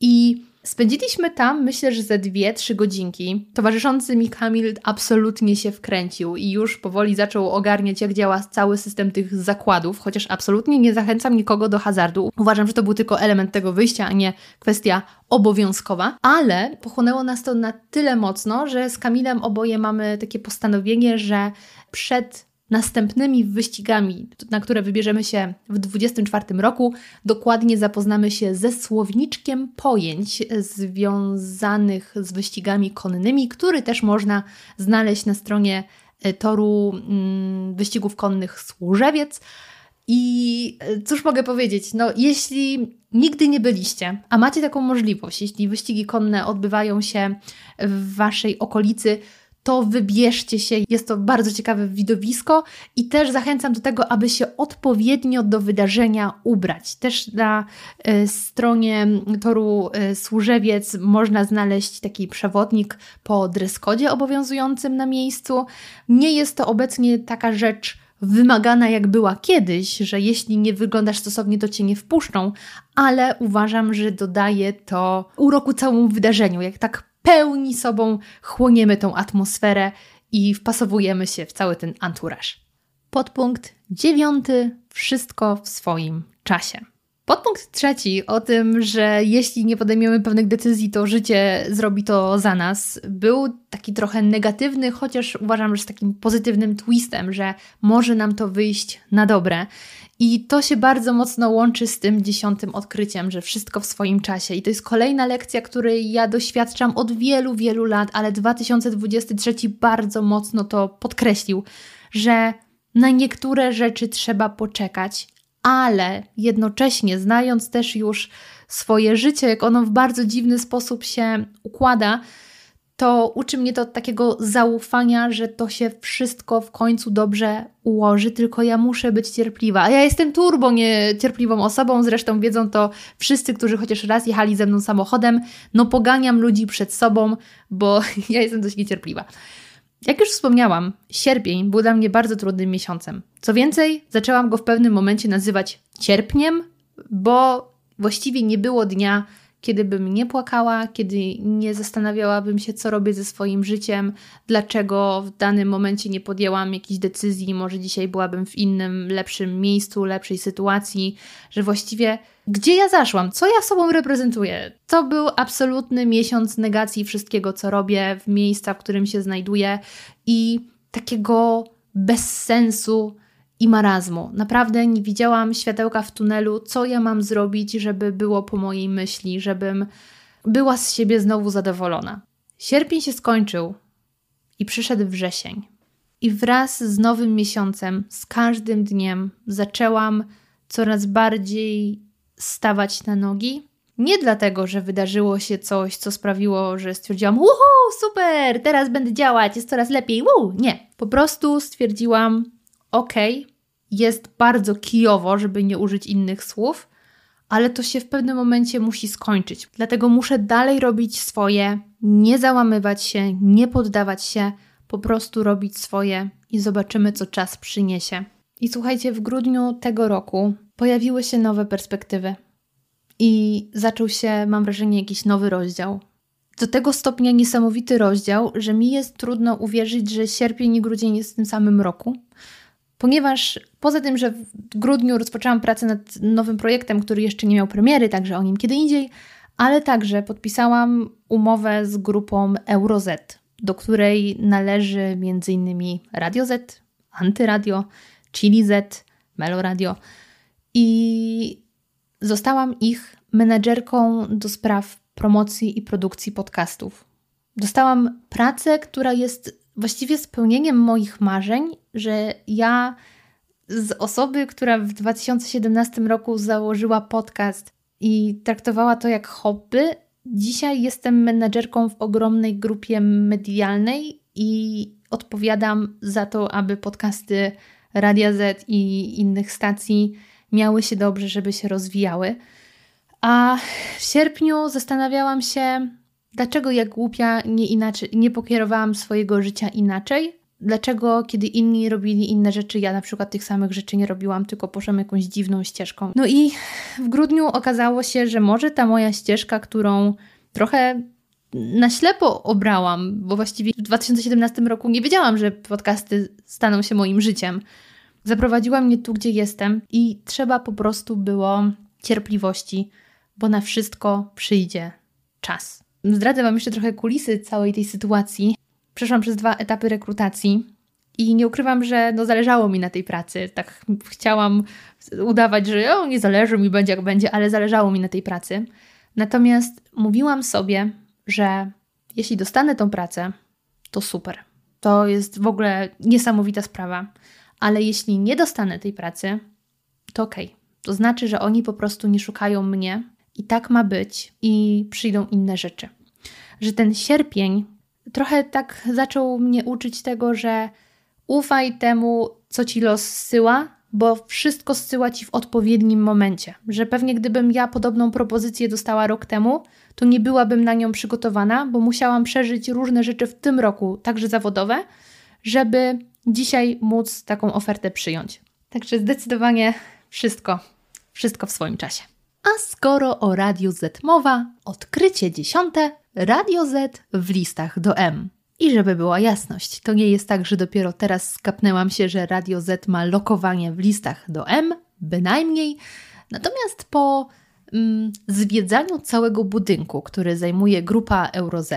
Speaker 1: I Spędziliśmy tam, myślę, że ze dwie, trzy godzinki. Towarzyszący mi Kamil absolutnie się wkręcił i już powoli zaczął ogarniać, jak działa cały system tych zakładów, chociaż absolutnie nie zachęcam nikogo do hazardu. Uważam, że to był tylko element tego wyjścia, a nie kwestia obowiązkowa, ale pochłonęło nas to na tyle mocno, że z Kamilem oboje mamy takie postanowienie, że przed następnymi wyścigami, na które wybierzemy się w 2024 roku, dokładnie zapoznamy się ze słowniczkiem pojęć związanych z wyścigami konnymi, który też można znaleźć na stronie e, toru mm, wyścigów konnych Służewiec. I e, cóż mogę powiedzieć? No, jeśli nigdy nie byliście, a macie taką możliwość, jeśli wyścigi konne odbywają się w Waszej okolicy, to wybierzcie się. Jest to bardzo ciekawe widowisko i też zachęcam do tego, aby się odpowiednio do wydarzenia ubrać. Też na y, stronie toru y, Służewiec można znaleźć taki przewodnik po dreskodzie obowiązującym na miejscu. Nie jest to obecnie taka rzecz wymagana jak była kiedyś, że jeśli nie wyglądasz stosownie, to cię nie wpuszczą, ale uważam, że dodaje to uroku całemu wydarzeniu. Jak tak pełni sobą chłoniemy tą atmosferę i wpasowujemy się w cały ten anturaż. Podpunkt dziewiąty: wszystko w swoim czasie. Podpunkt trzeci o tym, że jeśli nie podejmiemy pewnych decyzji, to życie zrobi to za nas, był taki trochę negatywny, chociaż uważam, że z takim pozytywnym twistem, że może nam to wyjść na dobre. I to się bardzo mocno łączy z tym dziesiątym odkryciem, że wszystko w swoim czasie. I to jest kolejna lekcja, której ja doświadczam od wielu, wielu lat, ale 2023 bardzo mocno to podkreślił, że na niektóre rzeczy trzeba poczekać, ale jednocześnie znając też już swoje życie, jak ono w bardzo dziwny sposób się układa, to uczy mnie to takiego zaufania, że to się wszystko w końcu dobrze ułoży, tylko ja muszę być cierpliwa. A ja jestem turbo niecierpliwą osobą, zresztą wiedzą to wszyscy, którzy chociaż raz jechali ze mną samochodem. No poganiam ludzi przed sobą, bo ja jestem dość niecierpliwa. Jak już wspomniałam, sierpień był dla mnie bardzo trudnym miesiącem. Co więcej, zaczęłam go w pewnym momencie nazywać cierpniem, bo właściwie nie było dnia, kiedy bym nie płakała, kiedy nie zastanawiałabym się, co robię ze swoim życiem, dlaczego w danym momencie nie podjęłam jakiejś decyzji, może dzisiaj byłabym w innym, lepszym miejscu, lepszej sytuacji, że właściwie gdzie ja zaszłam, co ja sobą reprezentuję. To był absolutny miesiąc negacji wszystkiego, co robię, w miejsca, w którym się znajduję i takiego bezsensu i marazmu. Naprawdę nie widziałam światełka w tunelu, co ja mam zrobić, żeby było po mojej myśli, żebym była z siebie znowu zadowolona. Sierpień się skończył i przyszedł wrzesień. I wraz z nowym miesiącem, z każdym dniem zaczęłam coraz bardziej stawać na nogi. Nie dlatego, że wydarzyło się coś, co sprawiło, że stwierdziłam, uhu, super, teraz będę działać, jest coraz lepiej, Woo! Nie. Po prostu stwierdziłam, ok, jest bardzo kijowo, żeby nie użyć innych słów, ale to się w pewnym momencie musi skończyć. Dlatego muszę dalej robić swoje, nie załamywać się, nie poddawać się, po prostu robić swoje i zobaczymy, co czas przyniesie. I słuchajcie, w grudniu tego roku pojawiły się nowe perspektywy i zaczął się, mam wrażenie, jakiś nowy rozdział. Do tego stopnia niesamowity rozdział, że mi jest trudno uwierzyć, że sierpień i grudzień jest w tym samym roku, ponieważ poza tym, że w grudniu rozpoczęłam pracę nad nowym projektem, który jeszcze nie miał premiery, także o nim kiedy indziej, ale także podpisałam umowę z grupą EuroZ, do której należy m.in. Radio Z, Antyradio, Chili Z, Meloradio i zostałam ich menedżerką do spraw promocji i produkcji podcastów. Dostałam pracę, która jest właściwie spełnieniem moich marzeń, że ja z osoby, która w 2017 roku założyła podcast i traktowała to jak hobby, dzisiaj jestem menedżerką w ogromnej grupie medialnej i odpowiadam za to, aby podcasty Radia Z i innych stacji miały się dobrze, żeby się rozwijały. A w sierpniu zastanawiałam się, Dlaczego jak głupia nie, inaczej, nie pokierowałam swojego życia inaczej? Dlaczego, kiedy inni robili inne rzeczy, ja na przykład tych samych rzeczy nie robiłam, tylko poszłam jakąś dziwną ścieżką? No i w grudniu okazało się, że może ta moja ścieżka, którą trochę na ślepo obrałam, bo właściwie w 2017 roku nie wiedziałam, że podcasty staną się moim życiem. Zaprowadziła mnie tu, gdzie jestem, i trzeba po prostu było cierpliwości, bo na wszystko przyjdzie czas. Zdradzę Wam jeszcze trochę kulisy całej tej sytuacji. Przeszłam przez dwa etapy rekrutacji i nie ukrywam, że no zależało mi na tej pracy. Tak chciałam udawać, że o, nie zależy mi, będzie jak będzie, ale zależało mi na tej pracy. Natomiast mówiłam sobie, że jeśli dostanę tą pracę, to super. To jest w ogóle niesamowita sprawa. Ale jeśli nie dostanę tej pracy, to okej. Okay. To znaczy, że oni po prostu nie szukają mnie i tak ma być i przyjdą inne rzeczy że ten sierpień trochę tak zaczął mnie uczyć tego, że ufaj temu, co ci los zsyła, bo wszystko zsyła ci w odpowiednim momencie. Że pewnie gdybym ja podobną propozycję dostała rok temu, to nie byłabym na nią przygotowana, bo musiałam przeżyć różne rzeczy w tym roku, także zawodowe, żeby dzisiaj móc taką ofertę przyjąć. Także zdecydowanie wszystko, wszystko w swoim czasie. A skoro o Radiu Z mowa, odkrycie dziesiąte Radio Z w listach do M. I żeby była jasność, to nie jest tak, że dopiero teraz skapnęłam się, że Radio Z ma lokowanie w listach do M, bynajmniej. Natomiast po mm, zwiedzaniu całego budynku, który zajmuje grupa EuroZ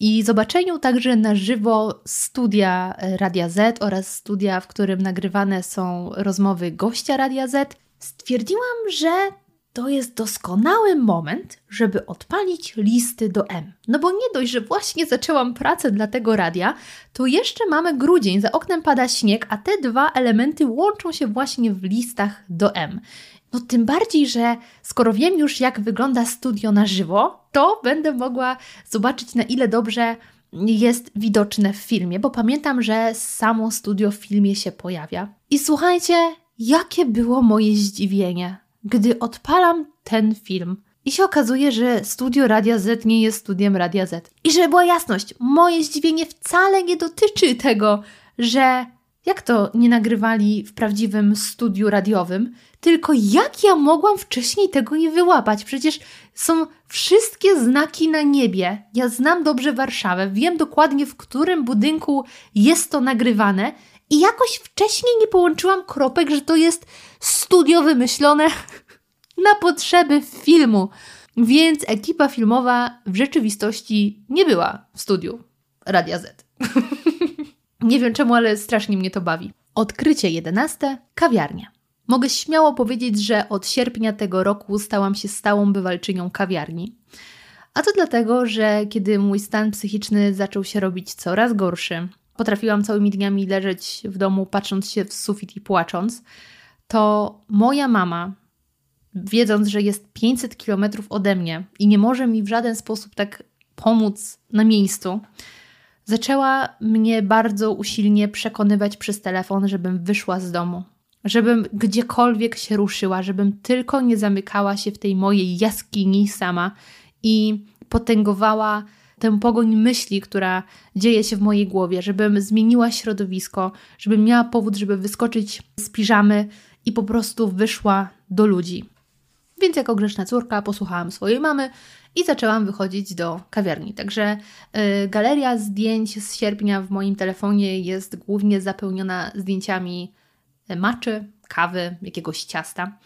Speaker 1: i zobaczeniu także na żywo studia Radia Z oraz studia, w którym nagrywane są rozmowy gościa Radia Z, stwierdziłam, że to jest doskonały moment, żeby odpalić listy do M. No bo nie dość, że właśnie zaczęłam pracę dla tego radia, to jeszcze mamy grudzień, za oknem pada śnieg, a te dwa elementy łączą się właśnie w listach do M. No tym bardziej, że skoro wiem już, jak wygląda studio na żywo, to będę mogła zobaczyć, na ile dobrze jest widoczne w filmie, bo pamiętam, że samo studio w filmie się pojawia. I słuchajcie, jakie było moje zdziwienie, gdy odpalam ten film. I się okazuje, że studio Radia Z nie jest studiem Radia Z. I żeby była jasność, moje zdziwienie wcale nie dotyczy tego, że jak to nie nagrywali w prawdziwym studiu radiowym, tylko jak ja mogłam wcześniej tego nie wyłapać? Przecież są wszystkie znaki na niebie. Ja znam dobrze Warszawę, wiem dokładnie w którym budynku jest to nagrywane i jakoś wcześniej nie połączyłam kropek, że to jest studio wymyślone na potrzeby filmu. Więc ekipa filmowa w rzeczywistości nie była w studiu Radia Z. nie wiem czemu, ale strasznie mnie to bawi. Odkrycie 11. Kawiarnia. Mogę śmiało powiedzieć, że od sierpnia tego roku stałam się stałą bywalczynią kawiarni. A to dlatego, że kiedy mój stan psychiczny zaczął się robić coraz gorszy, potrafiłam całymi dniami leżeć w domu, patrząc się w sufit i płacząc, to moja mama, wiedząc, że jest 500 kilometrów ode mnie i nie może mi w żaden sposób tak pomóc na miejscu, zaczęła mnie bardzo usilnie przekonywać przez telefon, żebym wyszła z domu, żebym gdziekolwiek się ruszyła, żebym tylko nie zamykała się w tej mojej jaskini sama i potęgowała tę pogoń myśli, która dzieje się w mojej głowie, żebym zmieniła środowisko, żebym miała powód, żeby wyskoczyć z piżamy i po prostu wyszła do ludzi. Więc jako grzeczna córka posłuchałam swojej mamy i zaczęłam wychodzić do kawiarni. Także y, galeria zdjęć z sierpnia w moim telefonie jest głównie zapełniona zdjęciami maczy, kawy, jakiegoś ciasta.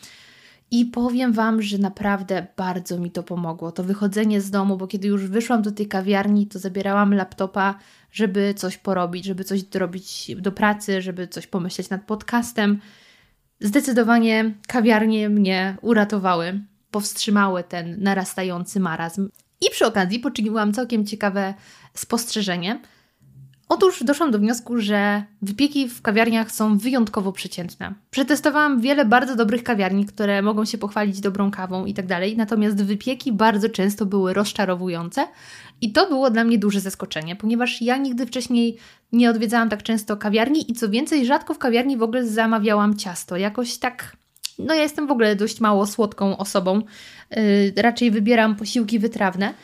Speaker 1: I powiem Wam, że naprawdę bardzo mi to pomogło. To wychodzenie z domu, bo kiedy już wyszłam do tej kawiarni, to zabierałam laptopa, żeby coś porobić, żeby coś zrobić do pracy, żeby coś pomyśleć nad podcastem. Zdecydowanie kawiarnie mnie uratowały, powstrzymały ten narastający marazm. I przy okazji poczyniłam całkiem ciekawe spostrzeżenie – Otóż doszłam do wniosku, że wypieki w kawiarniach są wyjątkowo przeciętne. Przetestowałam wiele bardzo dobrych kawiarni, które mogą się pochwalić dobrą kawą i tak natomiast wypieki bardzo często były rozczarowujące i to było dla mnie duże zaskoczenie, ponieważ ja nigdy wcześniej nie odwiedzałam tak często kawiarni i co więcej, rzadko w kawiarni w ogóle zamawiałam ciasto. Jakoś tak no ja jestem w ogóle dość mało słodką osobą, yy, raczej wybieram posiłki wytrawne.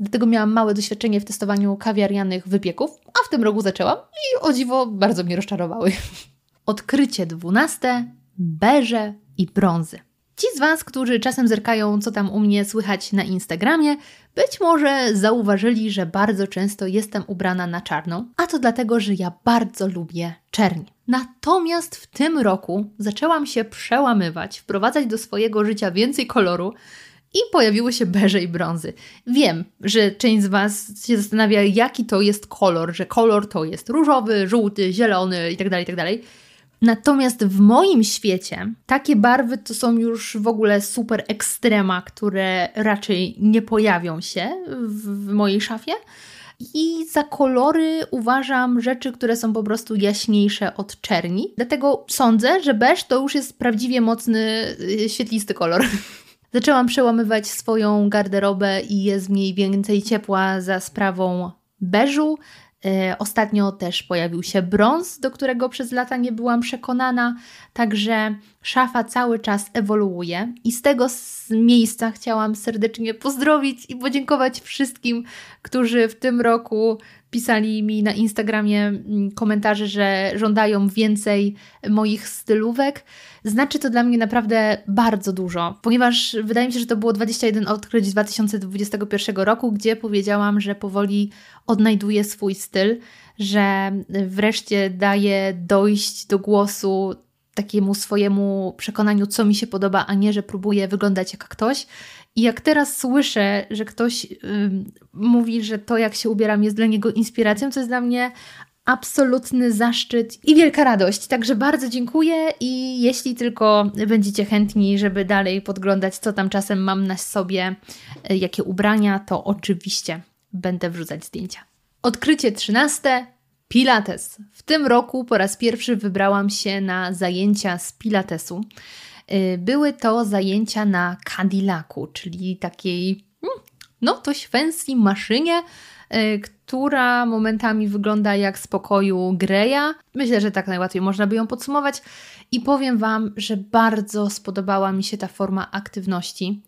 Speaker 1: Dlatego miałam małe doświadczenie w testowaniu kawiarianych wypieków, a w tym roku zaczęłam i o dziwo bardzo mnie rozczarowały. Odkrycie dwunaste, beże i brązy. Ci z Was, którzy czasem zerkają, co tam u mnie słychać na Instagramie, być może zauważyli, że bardzo często jestem ubrana na czarno, a to dlatego, że ja bardzo lubię czerń. Natomiast w tym roku zaczęłam się przełamywać, wprowadzać do swojego życia więcej koloru i pojawiły się beże i brązy. Wiem, że część z Was się zastanawia, jaki to jest kolor, że kolor to jest różowy, żółty, zielony itd., tak itd. Tak Natomiast w moim świecie takie barwy to są już w ogóle super ekstrema, które raczej nie pojawią się w, mojej szafie. I za kolory uważam rzeczy, które są po prostu jaśniejsze od czerni. Dlatego sądzę, że beż to już jest prawdziwie mocny, y, świetlisty kolor. Zaczęłam przełamywać swoją garderobę i jest mniej więcej ciepła za sprawą beżu. E, ostatnio też pojawił się brąz, do którego przez lata nie byłam przekonana, także szafa cały czas ewoluuje i z tego miejsca chciałam serdecznie pozdrowić i podziękować wszystkim, którzy w tym roku pisali mi na Instagramie mm, komentarze, że żądają więcej moich stylówek. Znaczy to dla mnie naprawdę bardzo dużo, ponieważ wydaje mi się, że to było 21 odkryć z 2021 roku, gdzie powiedziałam, że powoli odnajduję swój styl, że wreszcie daję dojść do głosu takiemu swojemu przekonaniu, co mi się podoba, a nie, że próbuję wyglądać jak ktoś. I jak teraz słyszę, że ktoś mówi, że to, jak się ubieram, jest dla niego inspiracją, to jest dla mnie absolutny zaszczyt i wielka radość. Także bardzo dziękuję i jeśli tylko będziecie chętni, żeby dalej podglądać, co tam czasem mam na sobie, y, jakie ubrania, to oczywiście będę wrzucać zdjęcia. Odkrycie 13. Pilates. W tym roku po raz pierwszy wybrałam się na zajęcia z Pilatesu. Y, były to zajęcia na Cadillacu, czyli takiej hmm, no dość fancy maszynie, yy, która momentami wygląda jak z pokoju Greya. Myślę, że tak najłatwiej można by ją podsumować. I powiem Wam, że bardzo spodobała mi się ta forma aktywności.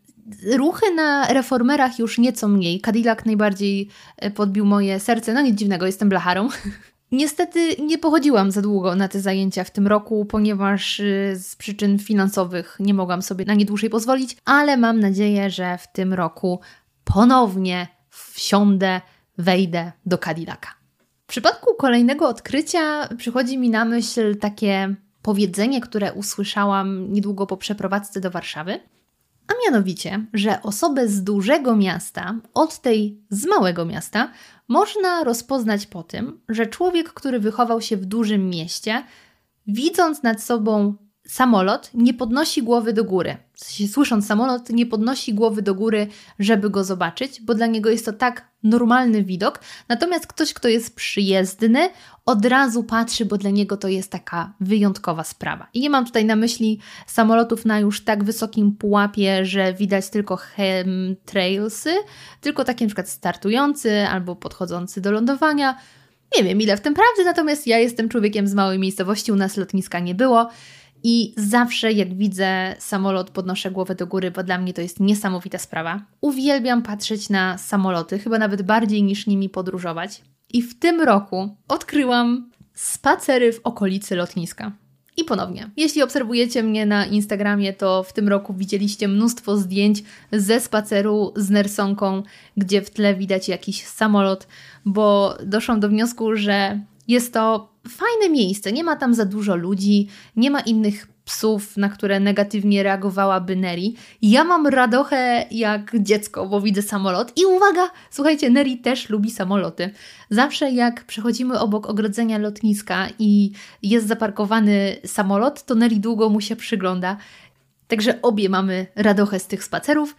Speaker 1: Ruchy na reformerach już nieco mniej. Cadillac najbardziej e, podbił moje serce. No nic dziwnego, jestem blacharą. Niestety nie pochodziłam za długo na te zajęcia w tym roku, ponieważ y, z przyczyn finansowych nie mogłam sobie na nie dłużej pozwolić, ale mam nadzieję, że w tym roku ponownie wsiądę, wejdę do Cadillaca. W przypadku kolejnego odkrycia przychodzi mi na myśl takie powiedzenie, które usłyszałam niedługo po przeprowadzce do Warszawy. A mianowicie, że osobę z dużego miasta od tej z małego miasta można rozpoznać po tym, że człowiek, który wychował się w dużym mieście, widząc nad sobą samolot, nie podnosi głowy do góry. Słysząc samolot, nie podnosi głowy do góry, żeby go zobaczyć, bo dla niego jest to tak normalny widok. Natomiast ktoś, kto jest przyjezdny, od razu patrzy, bo dla niego to jest taka wyjątkowa sprawa. I nie mam tutaj na myśli samolotów na już tak wysokim pułapie, że widać tylko chemtrailsy, tylko takie na przykład startujący albo podchodzący do lądowania. Nie wiem ile w tym prawdy, natomiast ja jestem człowiekiem z małej miejscowości, u nas lotniska nie było. I zawsze, jak widzę samolot, podnoszę głowę do góry, bo dla mnie to jest niesamowita sprawa. Uwielbiam patrzeć na samoloty, chyba nawet bardziej niż nimi podróżować. I w tym roku odkryłam spacery w okolicy lotniska. I ponownie, jeśli obserwujecie mnie na Instagramie, to w tym roku widzieliście mnóstwo zdjęć ze spaceru z nersonką, gdzie w tle widać jakiś samolot, bo doszłam do wniosku, że jest to fajne miejsce. Nie ma tam za dużo ludzi, nie ma innych psów, na które negatywnie reagowałaby Neri. Ja mam radochę jak dziecko, bo widzę samolot. I uwaga, słuchajcie, Neri też lubi samoloty. Zawsze jak przechodzimy obok ogrodzenia lotniska i jest zaparkowany samolot, to Neri długo mu się przygląda. Także obie mamy radochę z tych spacerów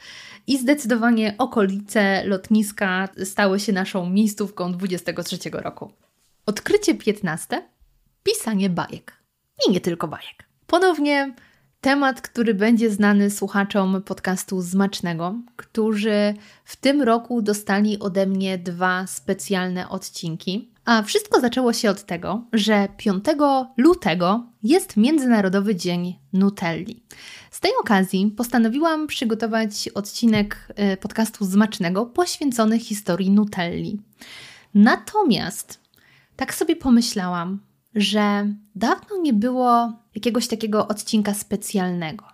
Speaker 1: i zdecydowanie okolice lotniska stały się naszą miejscówką 23 roku. Odkrycie 15. Pisanie bajek. I nie tylko bajek. Ponownie temat, który będzie znany słuchaczom podcastu Zmacznego, którzy w tym roku dostali ode mnie dwa specjalne odcinki. A wszystko zaczęło się od tego, że 5 lutego jest Międzynarodowy Dzień Nutelli. Z tej okazji postanowiłam przygotować odcinek e, podcastu Zmacznego poświęcony historii Nutelli. Natomiast tak sobie pomyślałam, że dawno nie było jakiegoś takiego odcinka specjalnego.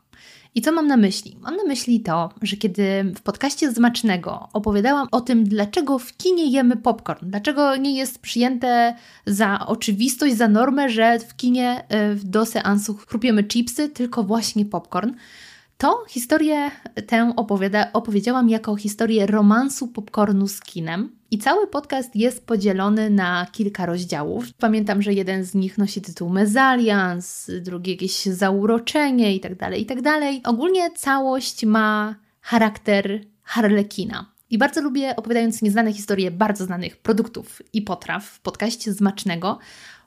Speaker 1: I co mam na myśli? Mam na myśli to, że kiedy w podcaście Zmacznego opowiadałam o tym, dlaczego w kinie jemy popcorn, dlaczego nie jest przyjęte za oczywistość, za normę, że w kinie e, do seansu chrupiemy chipsy, tylko właśnie popcorn, to historię tę opowiada, opowiedziałam jako historię romansu popcornu z kinem. I cały podcast jest podzielony na kilka rozdziałów. Pamiętam, że jeden z nich nosi tytuł Mezalians, drugi jakieś zauroczenie itd., tak itd. Tak Ogólnie całość ma charakter harlekina. I bardzo lubię, opowiadając nieznane historie bardzo znanych produktów i potraw w podcaście Zmacznego,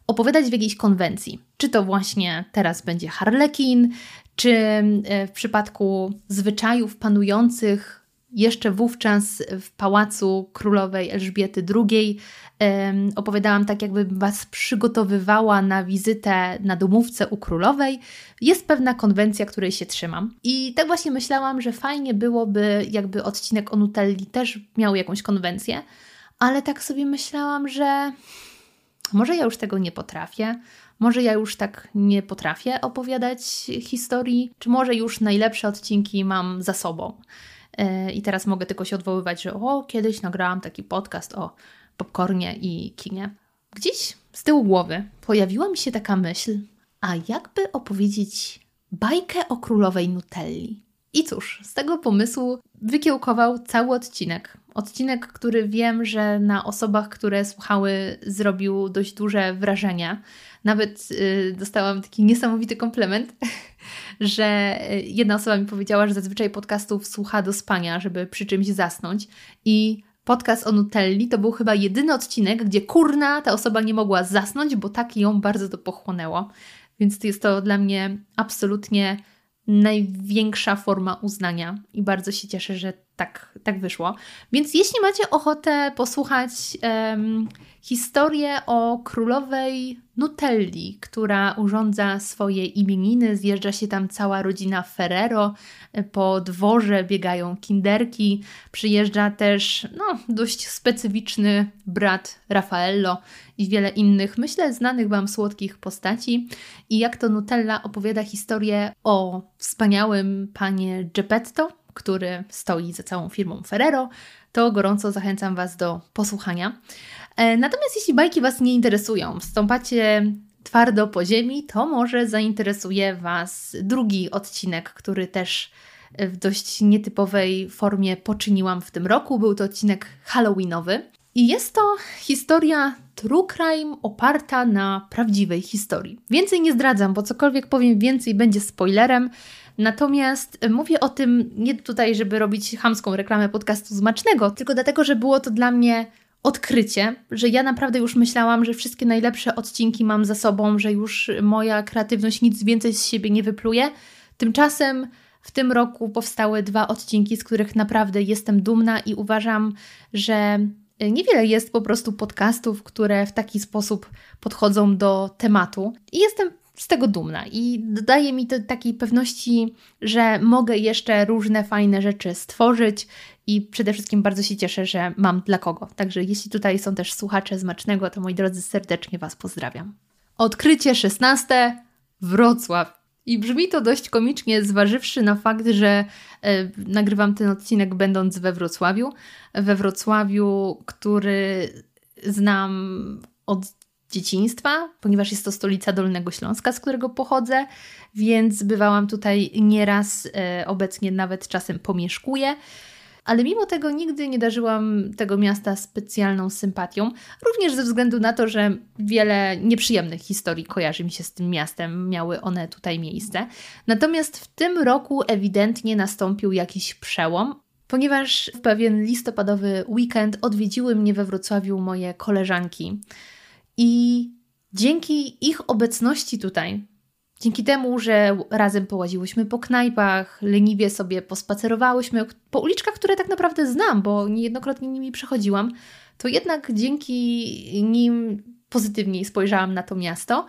Speaker 1: opowiadać w jakiejś konwencji. Czy to właśnie teraz będzie harlekin, czy e, w przypadku zwyczajów panujących jeszcze wówczas w pałacu królowej Elżbiety II opowiadałam tak, jakby Was przygotowywała na wizytę na domówce u królowej. Jest pewna konwencja, której się trzymam. I tak właśnie myślałam, że fajnie byłoby, jakby odcinek o Nutelli też miał jakąś konwencję, ale tak sobie myślałam, że może ja już tego nie potrafię, może ja już tak nie potrafię opowiadać historii, czy może już najlepsze odcinki mam za sobą. E, I teraz mogę tylko się odwoływać, że o, kiedyś nagrałam taki podcast o popcornie i kinie. Gdzieś z tyłu głowy pojawiła mi się taka myśl, a jakby opowiedzieć bajkę o królowej Nutelli? I cóż, z tego pomysłu wykiełkował cały odcinek. Odcinek, który wiem, że na osobach, które słuchały, zrobił dość duże wrażenie. Nawet y, dostałam taki niesamowity komplement, że y, jedna osoba mi powiedziała, że zazwyczaj podcastów słucha do spania, żeby przy czymś zasnąć. I podcast o Nutelli to był chyba jedyny odcinek, gdzie kurna ta osoba nie mogła zasnąć, bo tak ją bardzo to pochłonęło. Więc jest to dla mnie absolutnie największa forma uznania i bardzo się cieszę, że tak, tak wyszło. Więc jeśli macie ochotę posłuchać um, historię o królowej Nutelli, która urządza swoje imieniny, zjeżdża się tam cała rodzina Ferrero, po dworze biegają kinderki, przyjeżdża też no, dość specyficzny brat Raffaello i wiele innych, myślę, znanych Wam słodkich postaci. I jak to Nutella opowiada historię o wspaniałym panie Geppetto, który stoi za całą firmą Ferrero, to gorąco zachęcam Was do posłuchania. E, natomiast jeśli bajki Was nie interesują, wstąpacie twardo po ziemi, to może zainteresuje Was drugi odcinek, który też w dość nietypowej formie poczyniłam w tym roku. Był to odcinek Halloweenowy. I jest to historia true crime oparta na prawdziwej historii. Więcej nie zdradzam, bo cokolwiek powiem więcej będzie spoilerem. Natomiast mówię o tym nie tutaj, żeby robić hamską reklamę podcastu Zmacznego, tylko dlatego, że było to dla mnie odkrycie, że ja naprawdę już myślałam, że wszystkie najlepsze odcinki mam za sobą, że już moja kreatywność nic więcej z siebie nie wypluje. Tymczasem w tym roku powstały dwa odcinki, z których naprawdę jestem dumna i uważam, że niewiele jest po prostu podcastów, które w taki sposób podchodzą do tematu. I jestem z tego dumna i dodaje mi to takiej pewności, że mogę jeszcze różne fajne rzeczy stworzyć i przede wszystkim bardzo się cieszę, że mam dla kogo. Także jeśli tutaj są też słuchacze Zmacznego, to moi drodzy, serdecznie Was pozdrawiam. Odkrycie 16. Wrocław. I brzmi to dość komicznie, zważywszy na fakt, że e, nagrywam ten odcinek będąc we Wrocławiu. We Wrocławiu, który znam od dzieciństwa, ponieważ jest to stolica Dolnego Śląska, z którego pochodzę, więc bywałam tutaj nieraz, e, obecnie nawet czasem pomieszkuję. Ale mimo tego nigdy nie darzyłam tego miasta specjalną sympatią, również ze względu na to, że wiele nieprzyjemnych historii kojarzy mi się z tym miastem, miały one tutaj miejsce. Natomiast w tym roku ewidentnie nastąpił jakiś przełom, ponieważ w pewien listopadowy weekend odwiedziły mnie we Wrocławiu moje koleżanki. I dzięki ich obecności tutaj, dzięki temu, że razem połaziłyśmy po knajpach, leniwie sobie pospacerowałyśmy po uliczkach, które tak naprawdę znam, bo niejednokrotnie nimi przechodziłam, to jednak dzięki nim pozytywniej spojrzałam na to miasto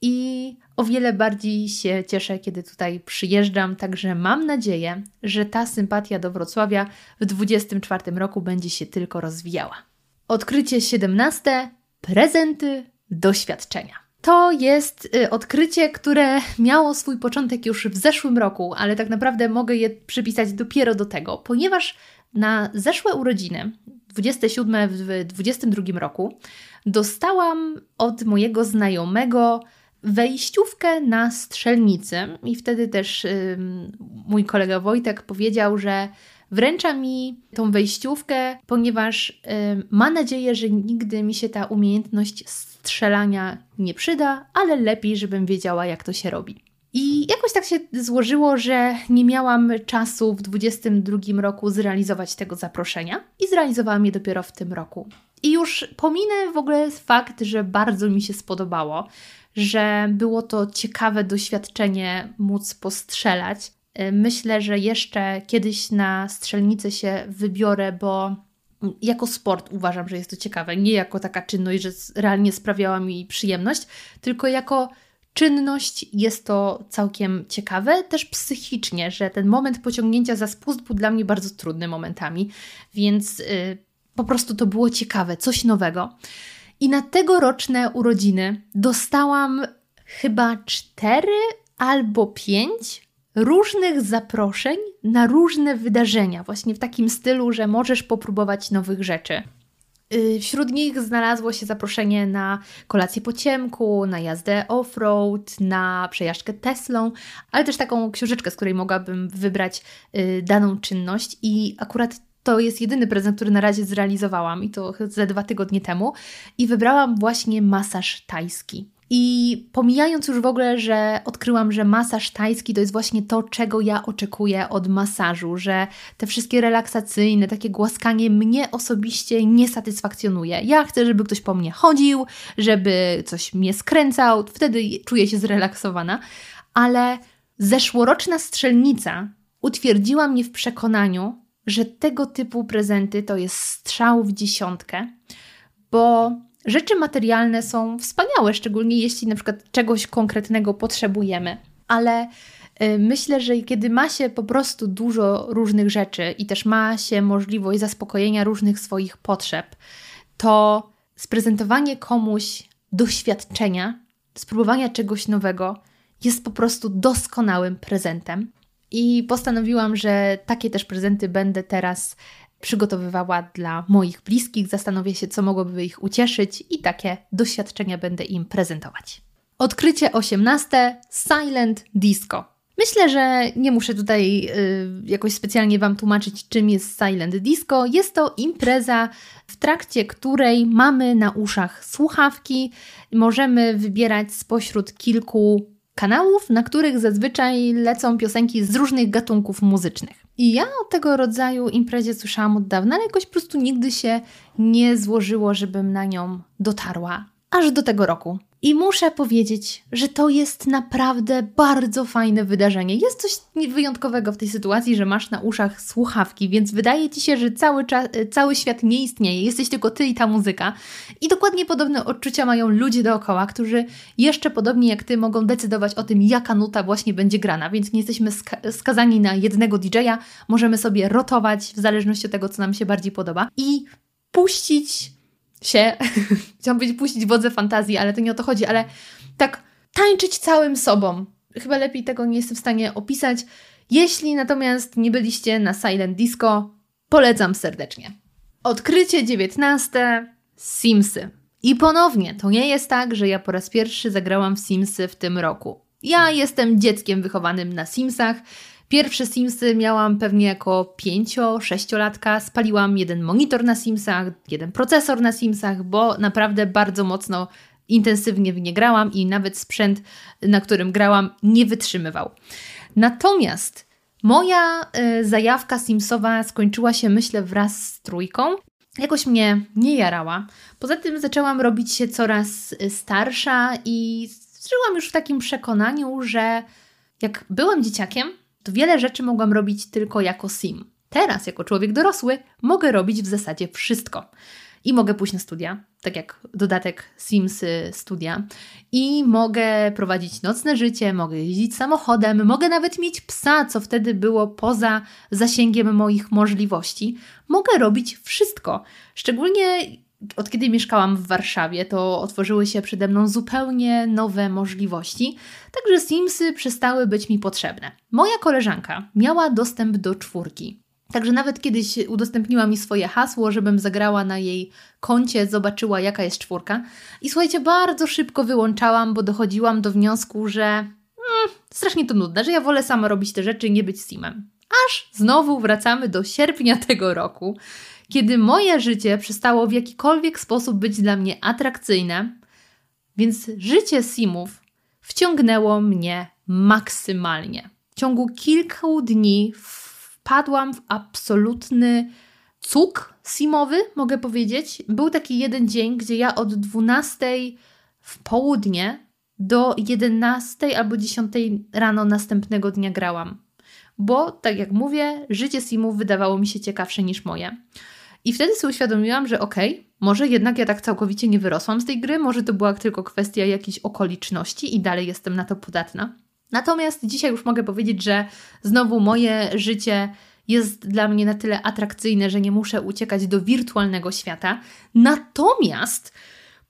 Speaker 1: i o wiele bardziej się cieszę, kiedy tutaj przyjeżdżam. Także mam nadzieję, że ta sympatia do Wrocławia w 2024 roku będzie się tylko rozwijała. Odkrycie 17 prezenty, doświadczenia. To jest y, odkrycie, które miało swój początek już w zeszłym roku, ale tak naprawdę mogę je przypisać dopiero do tego, ponieważ na zeszłe urodziny, 27 w 22 roku, dostałam od mojego znajomego wejściówkę na strzelnicy i wtedy też mój kolega Wojtek powiedział, że Wręcza mi tą wejściówkę, ponieważ y, ma nadzieję, że nigdy mi się ta umiejętność strzelania nie przyda, ale lepiej, żebym wiedziała, jak to się robi. I jakoś tak się złożyło, że nie miałam czasu w 22 roku zrealizować tego zaproszenia i zrealizowałam je dopiero w tym roku. I już pominę w ogóle fakt, że bardzo mi się spodobało, że było to ciekawe doświadczenie móc postrzelać. Y, myślę, że jeszcze kiedyś na strzelnicę się wybiorę, bo jako sport uważam, że jest to ciekawe. Nie jako taka czynność, że realnie sprawiała mi przyjemność, tylko jako czynność jest to całkiem ciekawe, też psychicznie, że ten moment pociągnięcia za spust był dla mnie bardzo trudny momentami, więc yy, po prostu to było ciekawe, coś nowego. I na tegoroczne urodziny dostałam chyba cztery albo pięć różnych zaproszeń na różne wydarzenia, właśnie w takim stylu, że możesz popróbować nowych rzeczy. Y, wśród nich znalazło się zaproszenie na kolację po ciemku, na jazdę off-road, na przejażdżkę Teslą, ale też taką książeczkę, z której mogłabym wybrać y, daną czynność i akurat to jest jedyny prezent, który na razie zrealizowałam i to ze dwa tygodnie temu i wybrałam właśnie masaż tajski. I pomijając już w ogóle, że odkryłam, że masaż tajski to jest właśnie to, czego ja oczekuję od masażu, że te wszystkie relaksacyjne, takie głaskanie mnie osobiście nie satysfakcjonuje. Ja chcę, żeby ktoś po mnie chodził, żeby coś mnie skręcał, wtedy czuję się zrelaksowana, ale zeszłoroczna strzelnica utwierdziła mnie w przekonaniu, że tego typu prezenty to jest strzał w dziesiątkę, bo rzeczy materialne są wspaniałe, szczególnie jeśli na przykład czegoś konkretnego potrzebujemy, ale y, myślę, że kiedy ma się po prostu dużo różnych rzeczy i też ma się możliwość zaspokojenia różnych swoich potrzeb, to sprezentowanie komuś doświadczenia, spróbowania czegoś nowego jest po prostu doskonałym prezentem. I postanowiłam, że takie też prezenty będę teraz przygotowywała dla moich bliskich. Zastanowię się, co mogłoby ich ucieszyć, i takie doświadczenia będę im prezentować. Odkrycie 18 Silent Disco. Myślę, że nie muszę tutaj y, jakoś specjalnie Wam tłumaczyć, czym jest Silent Disco. Jest to impreza, w trakcie której mamy na uszach słuchawki, możemy wybierać spośród kilku kanałów, na których zazwyczaj lecą piosenki z różnych gatunków muzycznych. I ja o tego rodzaju imprezie słyszałam od dawna, ale jakoś po prostu nigdy się nie złożyło, żebym na nią dotarła. Aż do tego roku. I muszę powiedzieć, że to jest naprawdę bardzo fajne wydarzenie. Jest coś wyjątkowego w tej sytuacji, że masz na uszach słuchawki, więc wydaje ci się, że cały, czas, cały świat nie istnieje. Jesteś tylko ty i ta muzyka. I dokładnie podobne odczucia mają ludzie dookoła, którzy jeszcze podobnie jak ty mogą decydować o tym, jaka nuta właśnie będzie grana, więc nie jesteśmy ska skazani na jednego DJ-a. Możemy sobie rotować w zależności od tego, co nam się bardziej podoba i puścić się, chciałam powiedzieć puścić wodze fantazji, ale to nie o to chodzi, ale tak tańczyć całym sobą. Chyba lepiej tego nie jestem w stanie opisać. Jeśli natomiast nie byliście na Silent Disco, polecam serdecznie. Odkrycie 19. Simsy. I ponownie, to nie jest tak, że ja po raz pierwszy zagrałam w Simsy w tym roku. Ja jestem dzieckiem wychowanym na Simsach. Pierwsze Simsy miałam pewnie jako 5-6-latka. Spaliłam jeden monitor na Simsach, jeden procesor na Simsach, bo naprawdę bardzo mocno intensywnie w nie grałam i nawet sprzęt, na którym grałam, nie wytrzymywał. Natomiast moja y, zajawka Simsowa skończyła się, myślę, wraz z trójką. Jakoś mnie nie jarała. Poza tym zaczęłam robić się coraz y, starsza i żyłam już w takim przekonaniu, że jak byłam dzieciakiem, to wiele rzeczy mogłam robić tylko jako sim. Teraz, jako człowiek dorosły, mogę robić w zasadzie wszystko. I mogę pójść na studia, tak jak dodatek Sims Studia, i mogę prowadzić nocne życie, mogę jeździć samochodem, mogę nawet mieć psa, co wtedy było poza zasięgiem moich możliwości. Mogę robić wszystko. Szczególnie od kiedy mieszkałam w Warszawie, to otworzyły się przede mną zupełnie nowe możliwości, także Simsy przestały być mi potrzebne. Moja koleżanka miała dostęp do czwórki. Także nawet kiedyś udostępniła mi swoje hasło, żebym zagrała na jej koncie, zobaczyła jaka jest czwórka. I słuchajcie, bardzo szybko wyłączałam, bo dochodziłam do wniosku, że mm, strasznie to nudne, że ja wolę sama robić te rzeczy nie być simem. Aż znowu wracamy do sierpnia tego roku, kiedy moje życie przestało w jakikolwiek sposób być dla mnie atrakcyjne, więc życie Simów wciągnęło mnie maksymalnie. W ciągu kilku dni wpadłam w absolutny cuk simowy, mogę powiedzieć. Był taki jeden dzień, gdzie ja od 12 w południe do 11 albo 10 rano następnego dnia grałam. Bo, tak jak mówię, życie simów wydawało mi się ciekawsze niż moje. I wtedy sobie uświadomiłam, że okej, okay, może jednak ja tak całkowicie nie wyrosłam z tej gry, może to była tylko kwestia jakiejś okoliczności i dalej jestem na to podatna. Natomiast dzisiaj już mogę powiedzieć, że znowu moje życie jest dla mnie na tyle atrakcyjne, że nie muszę uciekać do wirtualnego świata. Natomiast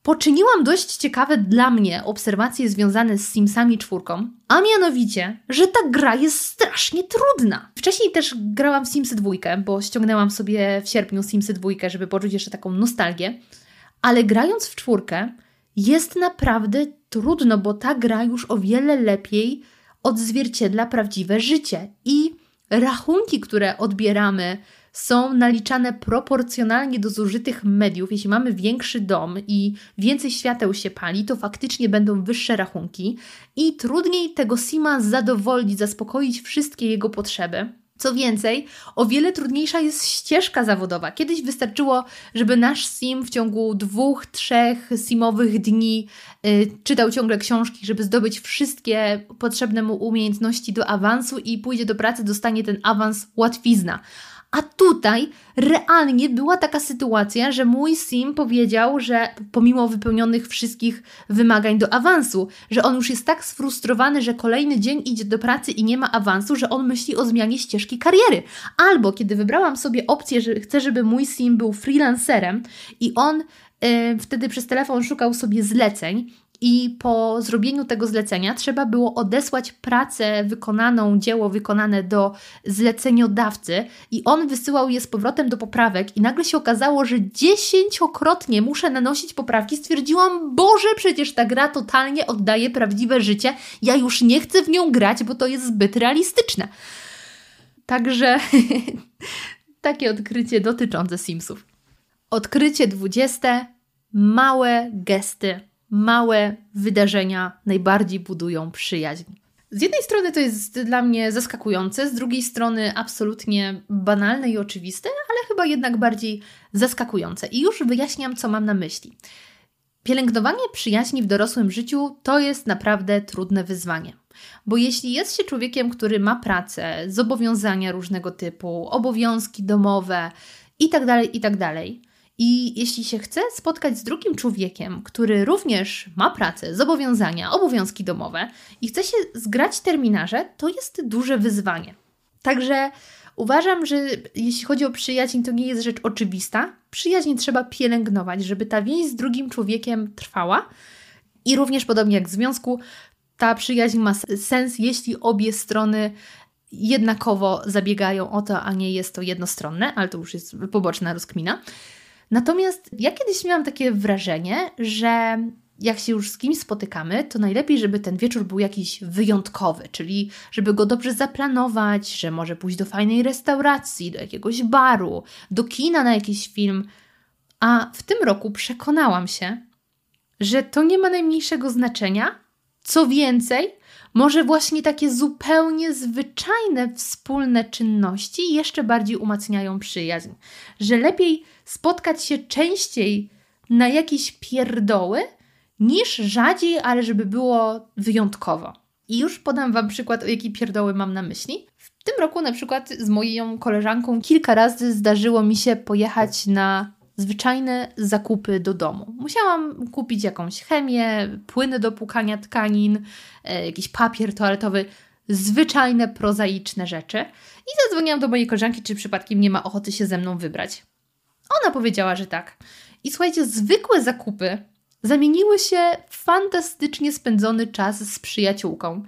Speaker 1: poczyniłam dość ciekawe dla mnie obserwacje związane z Simsami czwórką, a mianowicie, że ta gra jest strasznie trudna. Wcześniej też grałam w Simsy dwójkę, bo ściągnęłam sobie w sierpniu Simsy dwójkę, żeby poczuć jeszcze taką nostalgię, ale grając w czwórkę jest naprawdę trudno, bo ta gra już o wiele lepiej odzwierciedla prawdziwe życie i rachunki, które odbieramy są naliczane proporcjonalnie do zużytych mediów. Jeśli mamy większy dom i więcej świateł się pali, to faktycznie będą wyższe rachunki i trudniej tego Sima zadowolić, zaspokoić wszystkie jego potrzeby. Co więcej, o wiele trudniejsza jest ścieżka zawodowa. Kiedyś wystarczyło, żeby nasz sim w ciągu dwóch, trzech simowych dni yy, czytał ciągle książki, żeby zdobyć wszystkie potrzebne mu umiejętności do awansu i pójdzie do pracy, dostanie ten awans łatwizna A tutaj realnie była taka sytuacja, że mój sim powiedział, że pomimo wypełnionych wszystkich wymagań do awansu, że on już jest tak sfrustrowany, że kolejny dzień idzie do pracy i nie ma awansu, że on myśli o zmianie ścieżki kariery. Albo kiedy wybrałam sobie opcję, że chcę, żeby mój sim był freelancerem i on yy, wtedy przez telefon szukał sobie zleceń, i po zrobieniu tego zlecenia trzeba było odesłać pracę wykonaną, dzieło wykonane do zleceniodawcy i on wysyłał je z powrotem do poprawek i nagle się okazało, że dziesięciokrotnie muszę nanosić poprawki. Stwierdziłam, Boże, przecież ta gra totalnie oddaje prawdziwe życie. Ja już nie chcę w nią grać, bo to jest zbyt realistyczne. Także takie odkrycie dotyczące Simsów. Odkrycie dwudzieste. Małe gesty małe wydarzenia najbardziej budują przyjaźń. Z jednej strony to jest dla mnie zaskakujące, z drugiej strony absolutnie banalne i oczywiste, ale chyba jednak bardziej zaskakujące. I już wyjaśniam, co mam na myśli. Pielęgnowanie przyjaźni w dorosłym życiu to jest naprawdę trudne wyzwanie. Bo jeśli jest się człowiekiem, który ma pracę, zobowiązania różnego typu, obowiązki domowe itd., tak itd., tak i jeśli się chce spotkać z drugim człowiekiem, który również ma pracę, zobowiązania, obowiązki domowe i chce się zgrać terminarze, to jest duże wyzwanie. Także uważam, że jeśli chodzi o przyjaźń, to nie jest rzecz oczywista. Przyjaźń trzeba pielęgnować, żeby ta więź z drugim człowiekiem trwała. I również podobnie jak w związku, ta przyjaźń ma sens, jeśli obie strony jednakowo zabiegają o to, a nie jest to jednostronne, ale to już jest poboczna rozkmina. Natomiast ja kiedyś miałam takie wrażenie, że jak się już z kimś spotykamy, to najlepiej, żeby ten wieczór był jakiś wyjątkowy, czyli żeby go dobrze zaplanować, że może pójść do fajnej restauracji, do jakiegoś baru, do kina na jakiś film. A w tym roku przekonałam się, że to nie ma najmniejszego znaczenia. Co więcej, może właśnie takie zupełnie zwyczajne wspólne czynności jeszcze bardziej umacniają przyjaźń, że lepiej spotkać się częściej na jakieś pierdoły, niż rzadziej, ale żeby było wyjątkowo. I już podam Wam przykład, o jakie pierdoły mam na myśli. W tym roku na przykład z moją koleżanką kilka razy zdarzyło mi się pojechać na zwyczajne zakupy do domu. Musiałam kupić jakąś chemię, płyny do płukania tkanin, e, jakiś papier toaletowy, zwyczajne, prozaiczne rzeczy. I zadzwoniłam do mojej koleżanki, czy przypadkiem nie ma ochoty się ze mną wybrać. Ona powiedziała, że tak. I słuchajcie, zwykłe zakupy zamieniły się w fantastycznie spędzony czas z przyjaciółką.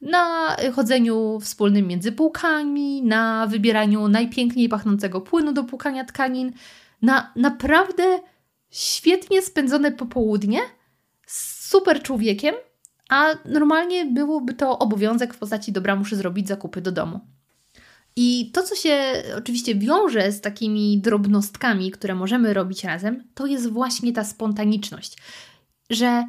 Speaker 1: Na chodzeniu wspólnym między półkami, na wybieraniu najpiękniej pachnącego płynu do płukania tkanin, na naprawdę świetnie spędzone popołudnie z super człowiekiem, a normalnie byłoby to obowiązek w postaci dobra, muszę zrobić zakupy do domu. I to, co się oczywiście wiąże z takimi drobnostkami, które możemy robić razem, to jest właśnie ta spontaniczność. Że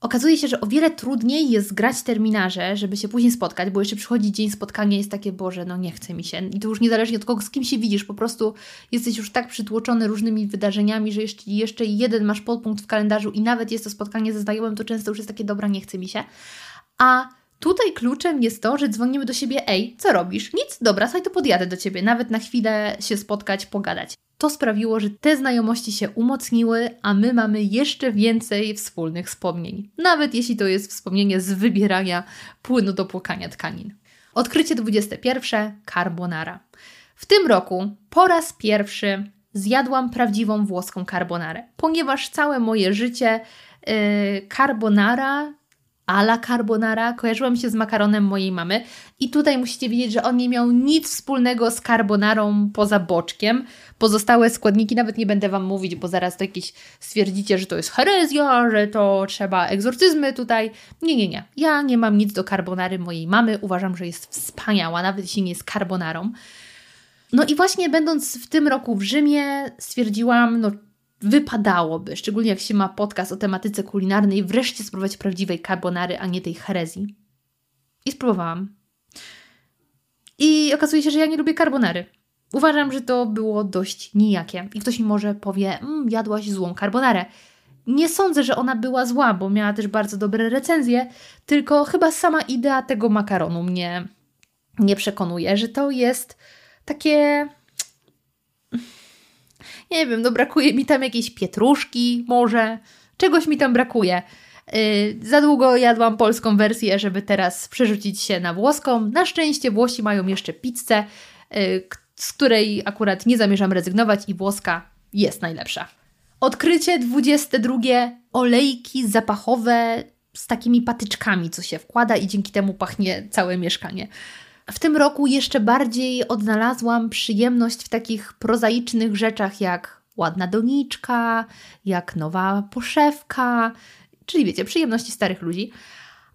Speaker 1: okazuje się, że o wiele trudniej jest grać terminarze, żeby się później spotkać, bo jeszcze przychodzi dzień spotkania jest takie, Boże, no nie chce mi się. I to już niezależnie od kogo, z kim się widzisz, po prostu jesteś już tak przytłoczony różnymi wydarzeniami, że jeszcze, jeszcze jeden masz podpunkt w kalendarzu i nawet jest to spotkanie ze znajomym, to często już jest takie, dobra, nie chce mi się. A Tutaj kluczem jest to, że dzwonimy do siebie, ej, co robisz? Nic, dobra, słuchaj, to podjadę do ciebie, nawet na chwilę się spotkać, pogadać. To sprawiło, że te znajomości się umocniły, a my mamy jeszcze więcej wspólnych wspomnień. Nawet jeśli to jest wspomnienie z wybierania płynu do płukania tkanin. Odkrycie 21. Carbonara. W tym roku po raz pierwszy zjadłam prawdziwą włoską carbonarę, ponieważ całe moje życie yy, carbonara a la carbonara kojarzyła mi się z makaronem mojej mamy i tutaj musicie wiedzieć, że on nie miał nic wspólnego z carbonarą poza boczkiem. Pozostałe składniki nawet nie będę Wam mówić, bo zaraz to jakieś stwierdzicie, że to jest herezja, że to trzeba egzorcyzmy tutaj. Nie, nie, nie. Ja nie mam nic do carbonary mojej mamy. Uważam, że jest wspaniała, nawet jeśli nie jest carbonarą. No i właśnie będąc w tym roku w Rzymie stwierdziłam, no wypadałoby, szczególnie jak się ma podcast o tematyce kulinarnej, wreszcie spróbować prawdziwej carbonary, a nie tej herezji. I spróbowałam. I okazuje się, że ja nie lubię carbonary. Uważam, że to było dość nijakie. I ktoś mi może powie, mmm, jadłaś złą carbonarę. Nie sądzę, że ona była zła, bo miała też bardzo dobre recenzje, tylko chyba sama idea tego makaronu mnie nie przekonuje, że to jest takie Nie wiem, no brakuje mi tam jakiejś pietruszki, może. Czegoś mi tam brakuje. Yy, za długo jadłam polską wersję, żeby teraz przerzucić się na włoską. Na szczęście Włosi mają jeszcze pizzę, yy, z której akurat nie zamierzam rezygnować i włoska jest najlepsza. Odkrycie 22. Olejki zapachowe z takimi patyczkami, co się wkłada i dzięki temu pachnie całe mieszkanie. W tym roku jeszcze bardziej odnalazłam przyjemność w takich prozaicznych rzeczach jak ładna doniczka, jak nowa poszewka, czyli wiecie, przyjemności starych ludzi.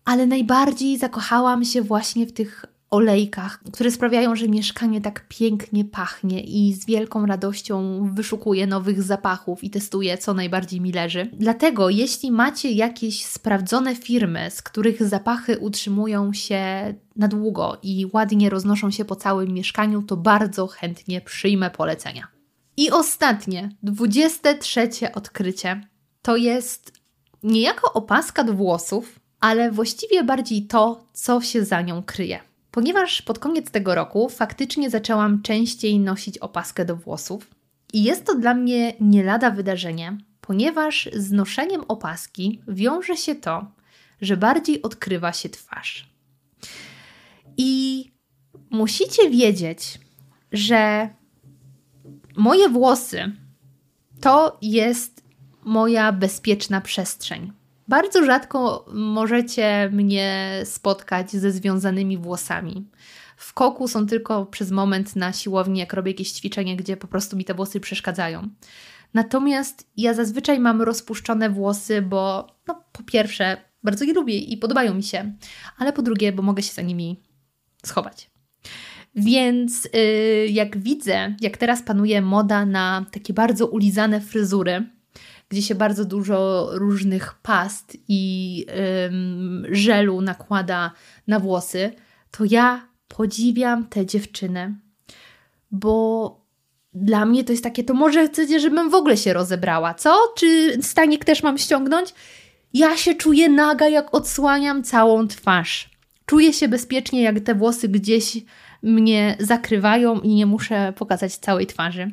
Speaker 1: Ale najbardziej zakochałam się właśnie w tych olejkach, które sprawiają, że mieszkanie tak pięknie pachnie i z wielką radością wyszukuję nowych zapachów i testuję, co najbardziej mi leży. Dlatego, jeśli macie jakieś sprawdzone firmy, z których zapachy utrzymują się na długo i ładnie roznoszą się po całym mieszkaniu, to bardzo chętnie przyjmę polecenia. I ostatnie, 23 odkrycie to jest niejako opaska do włosów, ale właściwie bardziej to, co się za nią kryje. Ponieważ pod koniec tego roku faktycznie zaczęłam częściej nosić opaskę do włosów i jest to dla mnie nie lada wydarzenie, ponieważ z noszeniem opaski wiąże się to, że bardziej odkrywa się twarz. I musicie wiedzieć, że moje włosy to jest moja bezpieczna przestrzeń. Bardzo rzadko możecie mnie spotkać ze związanymi włosami. W koku są tylko przez moment na siłowni, jak robię jakieś ćwiczenie, gdzie po prostu mi te włosy przeszkadzają. Natomiast ja zazwyczaj mam rozpuszczone włosy, bo no, po pierwsze bardzo je lubię i podobają mi się, ale po drugie, bo mogę się za nimi schować. Więc yy, jak widzę, jak teraz panuje moda na takie bardzo ulizane fryzury, gdzie się bardzo dużo różnych past i ym, żelu nakłada na włosy, to ja podziwiam te dziewczyny, bo dla mnie to jest takie, to może chcecie, żebym w ogóle się rozebrała, co? Czy stanik też mam ściągnąć? Ja się czuję naga, jak odsłaniam całą twarz. Czuję się bezpiecznie, jak te włosy gdzieś mnie zakrywają i nie muszę pokazać całej twarzy.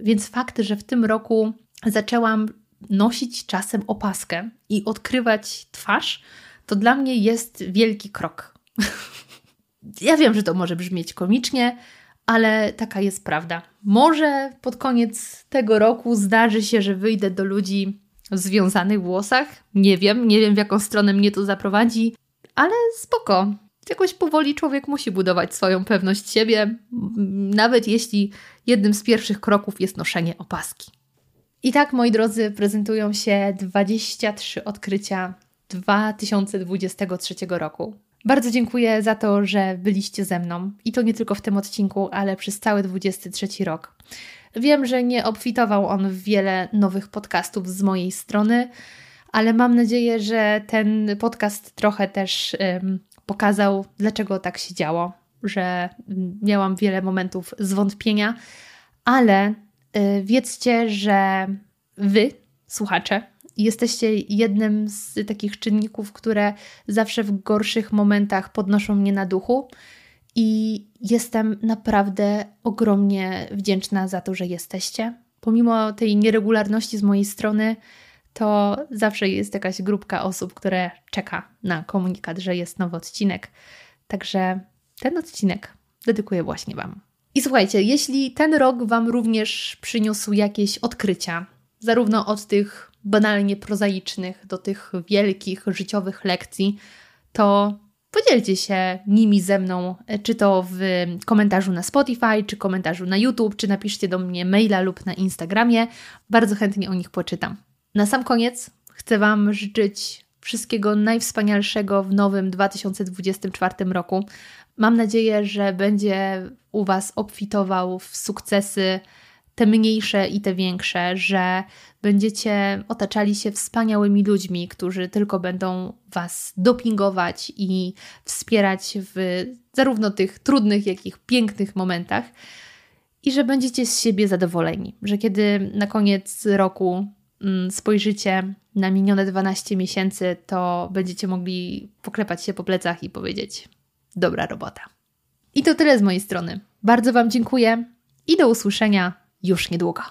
Speaker 1: Więc fakt, że w tym roku zaczęłam nosić czasem opaskę i odkrywać twarz, to dla mnie jest wielki krok. ja wiem, że to może brzmieć komicznie, ale taka jest prawda. Może pod koniec tego roku zdarzy się, że wyjdę do ludzi w związanych włosach. Nie wiem, nie wiem w jaką stronę mnie to zaprowadzi, ale spoko. Jakoś powoli człowiek musi budować swoją pewność siebie, nawet jeśli jednym z pierwszych kroków jest noszenie opaski. I tak, moi drodzy, prezentują się 23 odkrycia 2023 roku. Bardzo dziękuję za to, że byliście ze mną i to nie tylko w tym odcinku, ale przez cały 23 rok. Wiem, że nie obfitował on w wiele nowych podcastów z mojej strony, ale mam nadzieję, że ten podcast trochę też pokazał, dlaczego tak się działo, że miałam wiele momentów zwątpienia, ale wiedzcie, że Wy, słuchacze, jesteście jednym z takich czynników, które zawsze w gorszych momentach podnoszą mnie na duchu. I jestem naprawdę ogromnie wdzięczna za to, że jesteście. Pomimo tej nieregularności z mojej strony, to zawsze jest jakaś grupka osób, które czeka na komunikat, że jest nowy odcinek. Także ten odcinek dedykuję właśnie Wam. I słuchajcie, jeśli ten rok Wam również przyniósł jakieś odkrycia, zarówno od tych banalnie prozaicznych do tych wielkich życiowych lekcji, to podzielcie się nimi ze mną, czy to w komentarzu na Spotify, czy komentarzu na YouTube, czy napiszcie do mnie maila lub na Instagramie. Bardzo chętnie o nich poczytam. Na sam koniec chcę Wam życzyć wszystkiego najwspanialszego w nowym 2024 roku. Mam nadzieję, że będzie u Was obfitował w sukcesy te mniejsze i te większe, że będziecie otaczali się wspaniałymi ludźmi, którzy tylko będą Was dopingować i wspierać w zarówno tych trudnych, jak i pięknych momentach. I że będziecie z siebie zadowoleni, że kiedy na koniec roku mm, spojrzycie na minione 12 miesięcy, to będziecie mogli poklepać się po plecach i powiedzieć: dobra robota. I to tyle z mojej strony. Bardzo Wam dziękuję i do usłyszenia już niedługo.